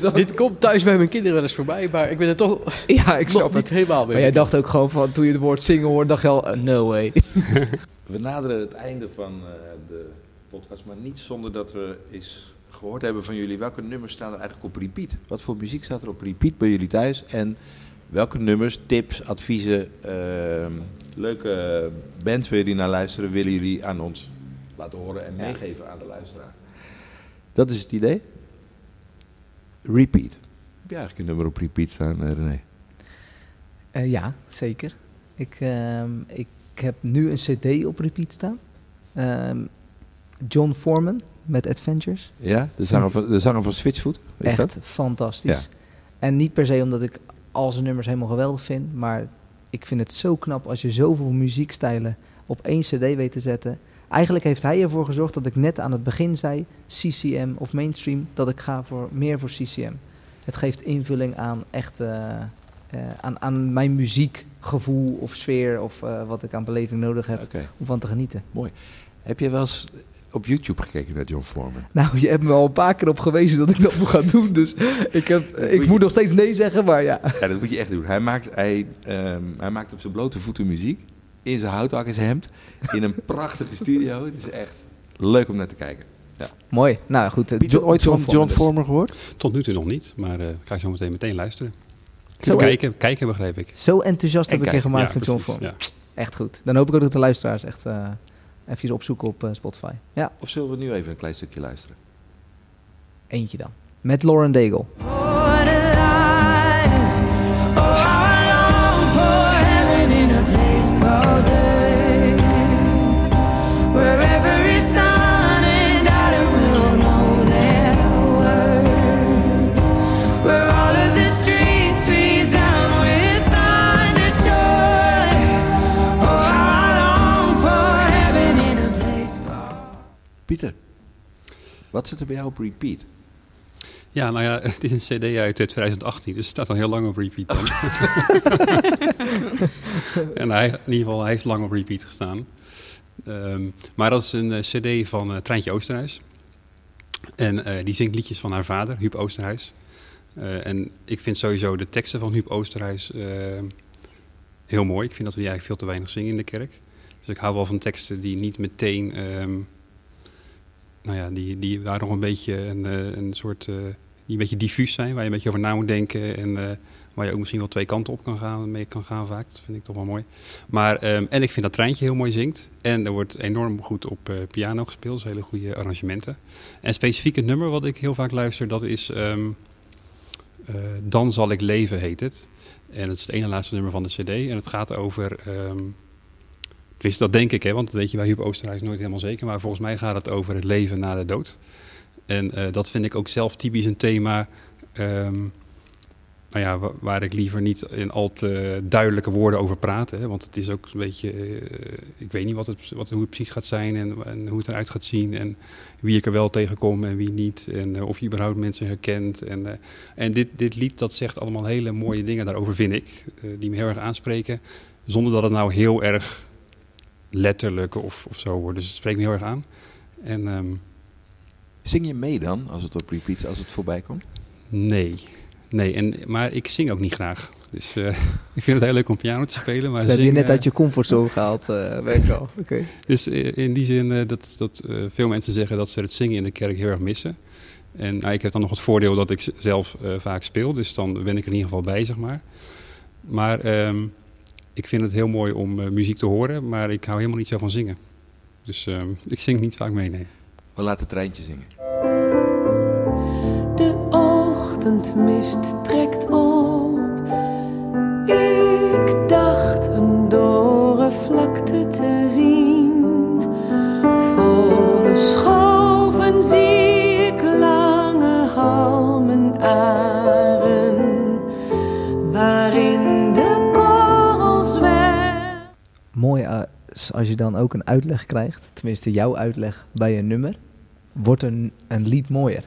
Ja, dit komt thuis bij mijn kinderen wel eens voorbij, maar ik ben er toch Ja, ik nog snap niet het. helemaal mee. Maar jij dacht ook gewoon van, toen je het woord zingen hoorde, dacht je al, eh, no way. We naderen het einde van eh, de podcast, maar niet zonder dat we eens gehoord hebben van jullie. Welke nummers staan er eigenlijk op repeat? Wat voor muziek staat er op repeat bij jullie thuis? En welke nummers, tips, adviezen, ehm, leuke bands waar jullie naar luisteren, willen jullie aan ons laten horen en Ja. meegeven aan de luisteraar? Dat is het idee. Repeat. Heb je eigenlijk een nummer op repeat staan, eh, René? Eh, ja, zeker. Ik, ehm, ik heb nu een cd op repeat staan. Ehm, John Foreman met Adventures. Ja, de zanger van, de zanger van Switchfoot? Is Echt dat? fantastisch. Ja. En niet per se omdat ik al zijn nummers helemaal geweldig vind, maar ik vind het zo knap als je zoveel muziekstijlen op één cd weet te zetten. Eigenlijk heeft hij ervoor gezorgd dat ik net aan het begin zei, CCM of mainstream, dat ik ga voor meer voor CCM. Het geeft invulling aan echt eh, eh, aan, aan mijn muziekgevoel of sfeer of eh, wat ik aan beleving nodig heb om van te genieten. Heb je wel eens op YouTube gekeken naar John Foreman? Nou, je hebt me al een paar keer op gewezen dat ik dat moet gaan doen, dus ik, heb, moet ik moet nog steeds nee zeggen, maar ja. Ja, dat moet je echt doen. Hij maakt, hij, ehm, hij maakt op zijn blote voeten muziek. In zijn houthakkershemd. In een prachtige studio. Het is echt leuk om naar te kijken. Mooi. Nou goed. eh, Pieter, Jo- ooit van John dus. Foreman gehoord? Tot nu toe nog niet, maar eh ga ik zo meteen meteen luisteren. Zo, kijken, kijken begreep ik. Zo enthousiast En heb ik je gemaakt Ja, van John ja. Echt goed. Dan hoop ik ook dat de luisteraars echt eh even opzoeken op eh, Spotify. Ja, Of zullen we nu even een klein stukje luisteren? eentje dan. Met Lauren Daigle. Wat zit er bij jou op repeat? Ja, nou ja, het is een cd uit 2018, dus het staat al heel lang op repeat dan. en hij, in ieder geval, hij heeft lang op repeat gestaan. Ehm, maar dat is een eh, cd van eh, Treintje Oosterhuis. En eh, die zingt liedjes van haar vader, Huub Oosterhuis. En ik vind sowieso de teksten van Huub Oosterhuis heel mooi. Ik vind dat we die eigenlijk veel te weinig zingen in de kerk. Dus ik hou wel van teksten die niet meteen... ehm, nou ja, die, die waar nog een beetje een, eh, een soort... eh, die een beetje diffuus zijn, waar je een beetje over na moet denken. En eh, waar je ook misschien wel twee kanten op kan gaan, mee kan gaan vaak. Dat vind ik toch wel mooi. Maar, ehm, en ik vind dat Treintje heel mooi zingt. En er wordt enorm goed op piano gespeeld. Dus hele goede arrangementen. En specifiek het nummer wat ik heel vaak luister, dat is... ehm, eh, Dan zal ik leven, heet het. En het is het ene laatste nummer van de cd. En het gaat over... ehm tenminste, dat denk ik, hè, want dat weet je bij Huub Oosterhuis nooit helemaal zeker. Maar volgens mij gaat het over het leven na de dood. En eh, dat vind ik ook zelf typisch een thema... ehm, nou ja, wa- waar ik liever niet in al te duidelijke woorden over praat. Hè, want het is ook een beetje... eh, ik weet niet wat het, wat, hoe het precies gaat zijn en, en hoe het eruit gaat zien. En wie ik er wel tegenkom en wie niet. En eh, of je überhaupt mensen herkent. En, en dit, dit lied, dat zegt allemaal hele mooie dingen daarover, vind ik. die me heel erg aanspreken. Zonder dat het nou heel erg letterlijk of, of zo wordt. Dus het spreekt me heel erg aan. En ehm, Zing je mee dan, als het op repeat, als het voorbij komt? nee, nee. En, maar ik zing ook niet graag. Dus eh, ik vind het heel leuk om piano te spelen. Maar Dat heb je net uit je comfortzone gehaald, eh weet ik wel. Oké. Dus eh, in die zin eh, dat, dat eh, veel mensen zeggen dat ze het zingen in de kerk heel erg missen. En nou, ik heb dan nog het voordeel dat ik zelf eh, vaak speel, dus dan ben ik er in ieder geval bij, zeg maar. Maar ehm, ik vind het heel mooi om eh, muziek te horen, maar ik hou helemaal niet zo van zingen. Dus ehm, ik zing niet vaak mee, nee. We laten het treintje zingen. De ochtendmist trekt als je dan ook een uitleg krijgt, tenminste jouw uitleg bij een nummer, wordt een, een lied mooier.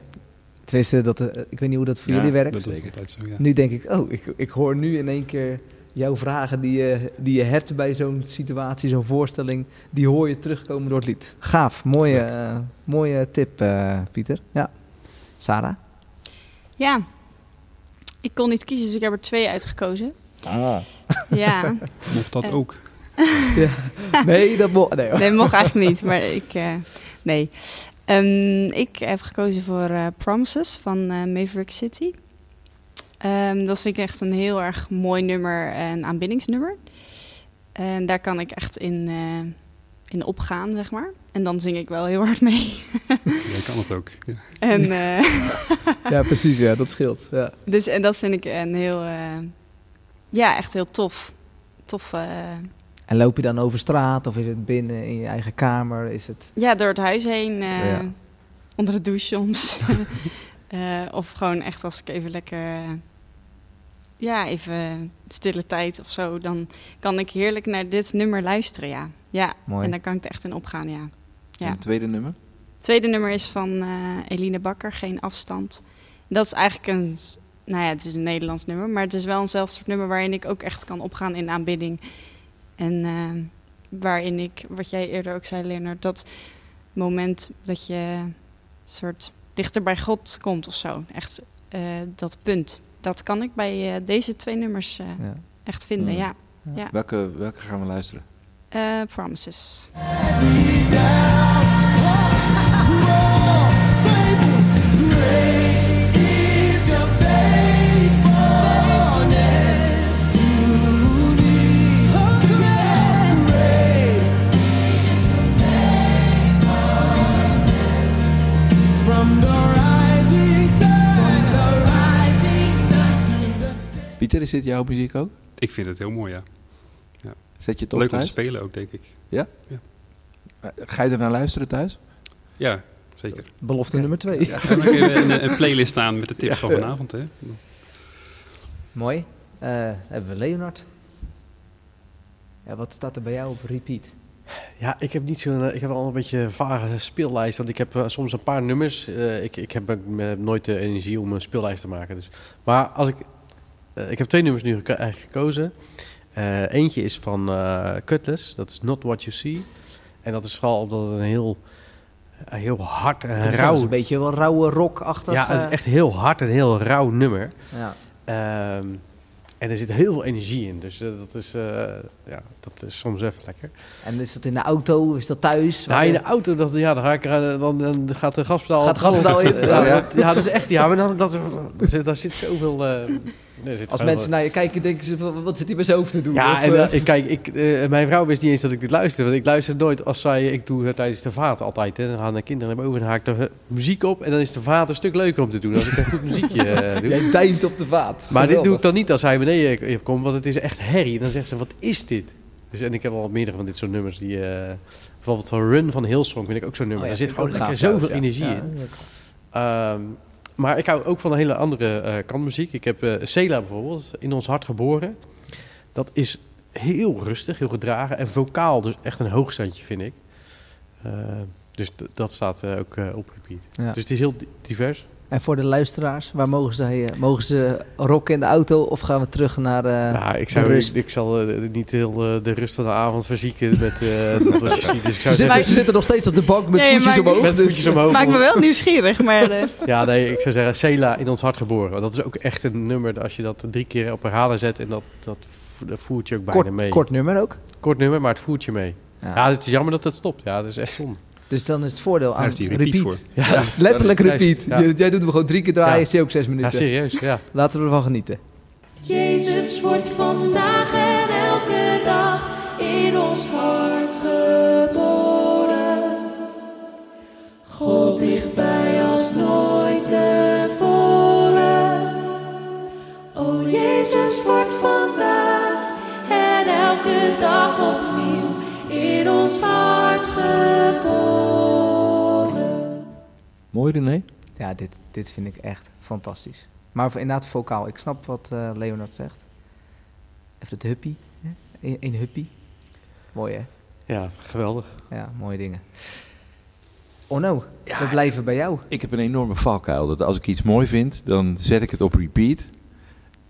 Tenminste, dat, eh, ik weet niet hoe dat voor Ja, jullie werkt. Dat is Zeker. altijd zo, ja. Nu denk ik, oh, ik, ik hoor nu in één keer jouw vragen die je, die je hebt bij zo'n situatie, zo'n voorstelling, die hoor je terugkomen door het lied. Gaaf, mooie, eh, mooie tip, eh, Pieter. Ja. Sarah? Ja, ik kon niet kiezen, dus ik heb er twee uitgekozen. Ah. Ja, Mocht dat Eh. Ook? Nee, dat mo- nee, mocht eigenlijk niet, maar ik, eh, nee. Ehm, ik heb gekozen voor eh, Promises van eh, Maverick City. Ehm, dat vind ik echt een heel erg mooi nummer en aanbiddingsnummer. En daar kan ik echt in, eh, in opgaan, zeg maar. En dan zing ik wel heel hard mee. Jij kan het ook. Ja. en, eh, Ja, precies, ja, dat scheelt. Ja. dus, en dat vind ik een heel, eh, ja, echt heel tof. Tof, eh, En loop je dan over straat of is het binnen in je eigen kamer? Is het... Ja, door het huis heen. eh, Ja. Onder de douche soms. Eh, of gewoon echt als ik even lekker... ja, even stille tijd of zo. Dan kan ik heerlijk naar dit nummer luisteren, ja. Ja, Mooi. en dan kan ik er echt in opgaan, ja. En ja. het tweede nummer? Het tweede nummer is van eh, Eline Bakker, Geen Afstand. Dat is eigenlijk een... Nou ja, het is een Nederlands nummer. Maar het is wel eenzelfde soort nummer waarin ik ook echt kan opgaan in aanbidding. En eh, waarin ik, wat jij eerder ook zei, Leonard, dat moment dat je soort dichter bij God komt of zo. Echt eh, dat punt. Dat kan ik bij eh, deze twee nummers eh, Ja. echt vinden, Mm. ja. ja. Welke, welke gaan we luisteren? Eh, promises. Pieter, is dit jouw muziek ook? Ik vind het heel mooi, ja. Zet je het op Leuk om te spelen ook, denk ik. Eh, Ga je er naar luisteren thuis? Ja, zeker. Belofte Ja. nummer twee. Ja, dan je een, een playlist staan met de tips van vanavond, hè. Mooi. Eh, hebben we Leonard. Ja, wat staat er bij jou op repeat? Ja, ik heb niet zo'n. eh, Ik heb wel een beetje een vage speellijst. Want ik heb soms een paar nummers. eh, ik, ik heb nooit de energie om een speellijst te maken. Dus. Maar als ik. Eh, ik heb twee nummers nu geko- eigenlijk gekozen. Eh, eentje is van eh Cutlass. Dat is Not What You See. En dat is vooral omdat het een heel. heel hard en Het is rauw. een beetje wel rauwe rock-achtig. Ja, het is echt heel hard en heel rauw nummer. ja. Ehm, en er zit heel veel energie in. Dus dat, is, ja, dat is soms even lekker. En is dat in de auto? Is dat thuis? Nou, in de auto, dat, ja, dan, ga ik, er, dan, dan gaat de gaspedaal... Gaat de gaspedaal in? Ja, ja. ja, dat is echt... Ja, maar dan, dat, daar zit zoveel... Als mensen naar je kijken, denken ze, wat zit hij bij zijn hoofd te doen? Ja, Of, en eh, eh, ik- kijk, ik, eh, mijn vrouw wist niet eens dat ik dit luisterde. Want ik luister nooit als zij... Ik doe het tijdens de vaat altijd. Hè. Dan gaan de kinderen naar boven en haak ik de muziek op. En dan is de vaat een stuk leuker om te doen. Als ik een goed muziekje doe. Jij deint op de vaat. Maar dit doe ik dan niet als hij beneden komt, want het is echt herrie. En dan zegt ze, wat is dit? Dus, en ik heb al meerdere van dit soort nummers. Die, eh, bijvoorbeeld van Run van Hillsong vind ik ook zo'n nummer. Oh ja, Daar zit gewoon lekker zoveel ja. energie Ja, in. leuk. Maar ik hou ook van een hele andere eh kant muziek. Ik heb eh Cela bijvoorbeeld, In ons hart geboren. Dat is heel rustig, heel gedragen. En vocaal dus echt een hoogstandje, vind ik. Eh, dus dat staat ook op repeat. Ja. Dus het is heel di- divers. En voor de luisteraars, waar mogen, zij, eh, mogen ze rocken in de auto of gaan we terug naar eh nou, ik, zou, ik, ik zal eh, niet heel de rust van de avond verzieken met eh dat wat je ziet. Dus ik Ze zou zitten, zeggen, ze zitten nog steeds op de bank met voetjes omhoog. met dus- voetjes omhoog. Maakt me wel nieuwsgierig, maar... eh, Ja, nee, ik zou zeggen Cela in ons hart geboren. Want Dat is ook echt een nummer, als je dat drie keer op herhalen zet en dat, dat, vo- dat voert je ook bijna Kort, mee. kort nummer ook. Kort nummer, maar het voert je mee. Ja. Ja, het is jammer dat het stopt. Ja, dat is echt zonde. Dus dan is het voordeel aan repeat. repeat. Ja, letterlijk repeat. Jij doet hem gewoon drie keer draaien, zie je ook zes minuten. Ja, serieus, ja. Laten we ervan genieten. Jezus wordt vandaag en elke dag in ons hart geboren. God dichtbij als nooit tevoren. O Jezus wordt vandaag en elke dag opnieuw in ons hart geboren. Mooi René? Ja, dit, dit vind ik echt fantastisch. Maar voor- inderdaad vocaal. Ik snap wat eh, Leonard zegt. Even het huppie. een huppie. Mooi hè? Ja, geweldig. Ja, mooie dingen. Onno, we blijven bij jou. Ik heb een enorme valkuil. Dat als ik iets mooi vind, dan zet ik het op repeat.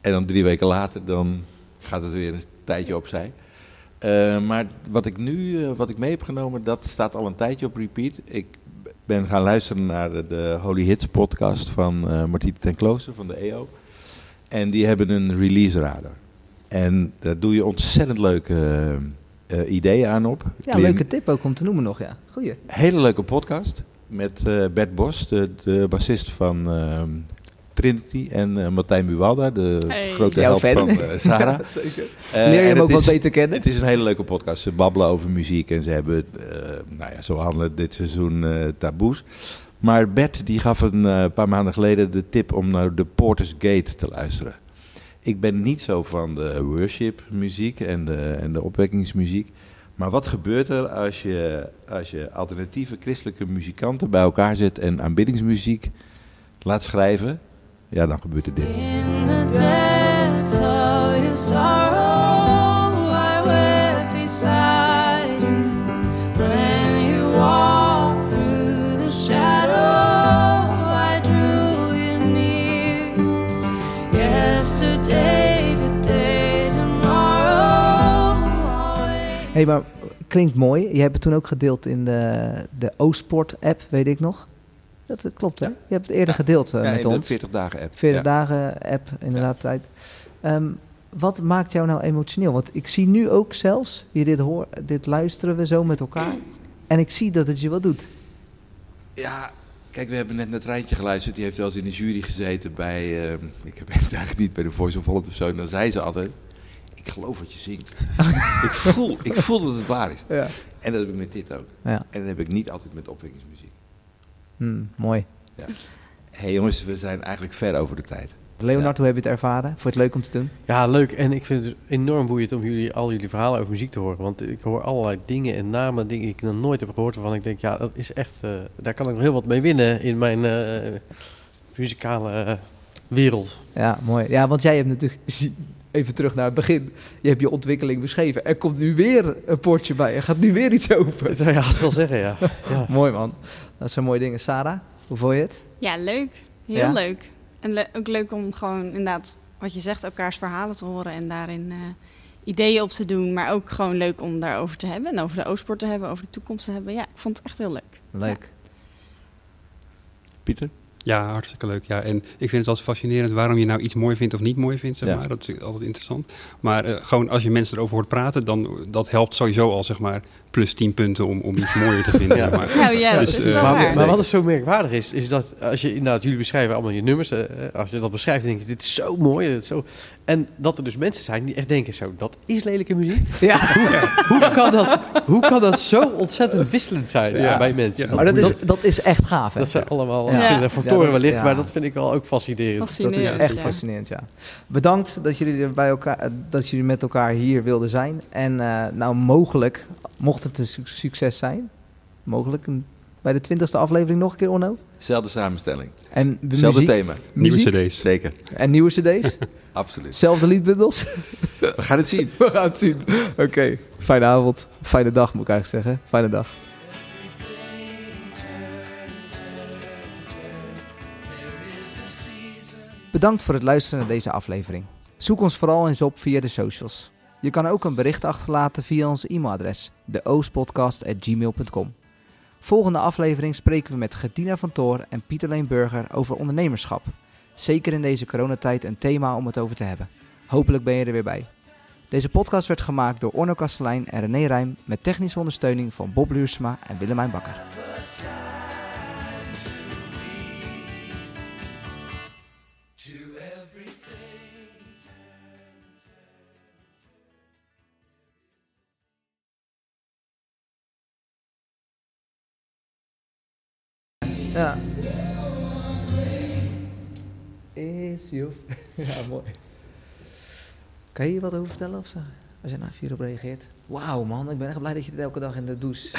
En dan drie weken later, dan gaat het weer een tijdje opzij. Eh, maar wat ik nu, eh, wat ik mee heb genomen, dat staat al een tijdje op repeat. Ik ben gaan luisteren naar de, de Holy Hits podcast van eh Martien ten Klooster van de EO. En die hebben een release radar. En daar doe je ontzettend leuke ideeën aan op. Ja, Klim- leuke tip ook om te noemen nog, ja. Goeie. Hele leuke podcast met Bert Bos, de, de bassist van Trinity. En eh, Martijn Buwalda, de Hey. grote Jouw helft fan. van eh, Sarah. Zeker. Eh, Leer je hem ook het wat is- beter kennen? Het is een hele leuke podcast. Ze babbelen over muziek en ze hebben, eh, nou ja, zo handelen dit seizoen eh, taboes. Maar Bert die gaf een eh, paar maanden geleden de tip om naar de Porter's Gate te luisteren. Ik ben niet zo van de worship muziek en de, en de opwekkingsmuziek. Maar wat gebeurt er als je, als je alternatieve christelijke muzikanten bij elkaar zet en aanbiddingsmuziek laat schrijven? Ja, dan gebeurt er dit. In the depths of your sorrow, I wept beside you. When you walked through the shadow, I drew you near. Yesterday, today, tomorrow. always. Hé, hey, maar klinkt mooi. Je hebt het toen ook gedeeld in de, de O-Sport-app, weet ik nog. Dat eh, klopt, hè? Je hebt het eerder gedeeld eh, met ons. 40 dagen app. 40 Ja. dagen app, inderdaad, tijd. Ehm, wat maakt jou nou emotioneel? Want ik zie nu ook zelfs, je dit, hoor, dit luisteren we zo met elkaar. En ik zie dat het je wat doet. Ja, kijk, we hebben net naar Treintje geluisterd. Die heeft wel eens in de jury gezeten bij... eh, ik heb eigenlijk niet bij de Voice of Holland of zo. En dan zei ze altijd... Ik geloof wat je zingt. ik, voel, ik voel dat het waar is. Ja. En dat heb ik met dit ook. Ja. En dat heb ik niet altijd met opwekkingsmuziek. Hmm, mooi. Hé hey jongens, we zijn eigenlijk ver over de tijd. Leonard, hoe heb je het ervaren? Vond je het leuk om te doen? Ja, leuk. En ik vind het dus enorm boeiend om jullie, al jullie verhalen over muziek te horen. Want ik hoor allerlei dingen en namen, dingen die ik nog nooit heb gehoord. Waarvan ik denk, ja, dat is echt... eh, daar kan ik nog heel wat mee winnen in mijn eh, muzikale eh, wereld. Ja, mooi. Ja, want jij hebt natuurlijk... Even terug naar het begin. Je hebt je ontwikkeling beschreven. Er komt nu weer een poortje bij. Er gaat nu weer iets open. Ja, dat wil zeggen, ja. ja. Mooi man. Dat zijn mooie dingen. Sarah, hoe vond je het? Ja, leuk. Heel Ja? leuk. En le- ook leuk om gewoon inderdaad, wat je zegt, elkaars verhalen te horen en daarin eh, ideeën op te doen. Maar ook gewoon leuk om daarover te hebben en over de Oostsport te hebben, over de toekomst te hebben. Ja, ik vond het echt heel leuk. Leuk. Pieter? Ja, hartstikke leuk. Ja. En ik vind het altijd fascinerend waarom je nou iets mooi vindt of niet mooi vindt. Zeg Ja. maar. Dat is altijd interessant. Maar eh, gewoon als je mensen erover hoort praten, dan dat helpt sowieso al zeg maar plus 10 punten om, om iets mooier te vinden. Ja. zeg maar. Nou ja, dat Dus, is eh, Maar, wat is zo merkwaardig is, is dat als je inderdaad, jullie beschrijven allemaal je nummers, eh, als je dat beschrijft, denk je, dit is zo mooi. Dit is zo... En dat er dus mensen zijn die echt denken, zo, dat is lelijke muziek. Ja, Hoe kan dat, hoe kan dat zo ontzettend wisselend zijn Ja. bij mensen? Ja. maar dat is, dat is echt gaaf. Hè? dat zijn allemaal Ja. verschillende Ja, dat- wellicht, ja. maar dat vind ik wel ook fascinerend. Dat is echt ja. fascinerend, ja. Bedankt dat jullie, er bij elkaar, eh, dat jullie met elkaar hier wilden zijn. En eh, nou, mogelijk, mocht het een su- succes zijn, mogelijk een, bij de twintigste aflevering nog een keer, Onno. Zelfde samenstelling. En de Zelfde muziek, thema. Nieuwe cd's. Zeker. en nieuwe cd's. Absoluut. Zelfde liedbundels. We gaan het zien. We gaan het zien. Oké, fijne avond. Fijne dag moet ik eigenlijk zeggen. Fijne dag. Bedankt voor het luisteren naar deze aflevering. Zoek ons vooral eens op via de socials. Je kan ook een bericht achterlaten via ons e-mailadres, deoospodcast.gmail.com. Volgende aflevering spreken we met Gedina van Toor en Pieter Leen Burger over ondernemerschap. Zeker in deze coronatijd een thema om het over te hebben. Hopelijk ben je er weer bij. Deze podcast werd gemaakt door Orno Kastelein en René Rijm met technische ondersteuning van Bob Luursema en Willemijn Bakker. Ja. Is je... Ja, mooi. Kan je hier wat over vertellen? Of zo? Als je nou hierop reageert. Wauw man, ik ben echt blij dat je dit elke dag in de douche...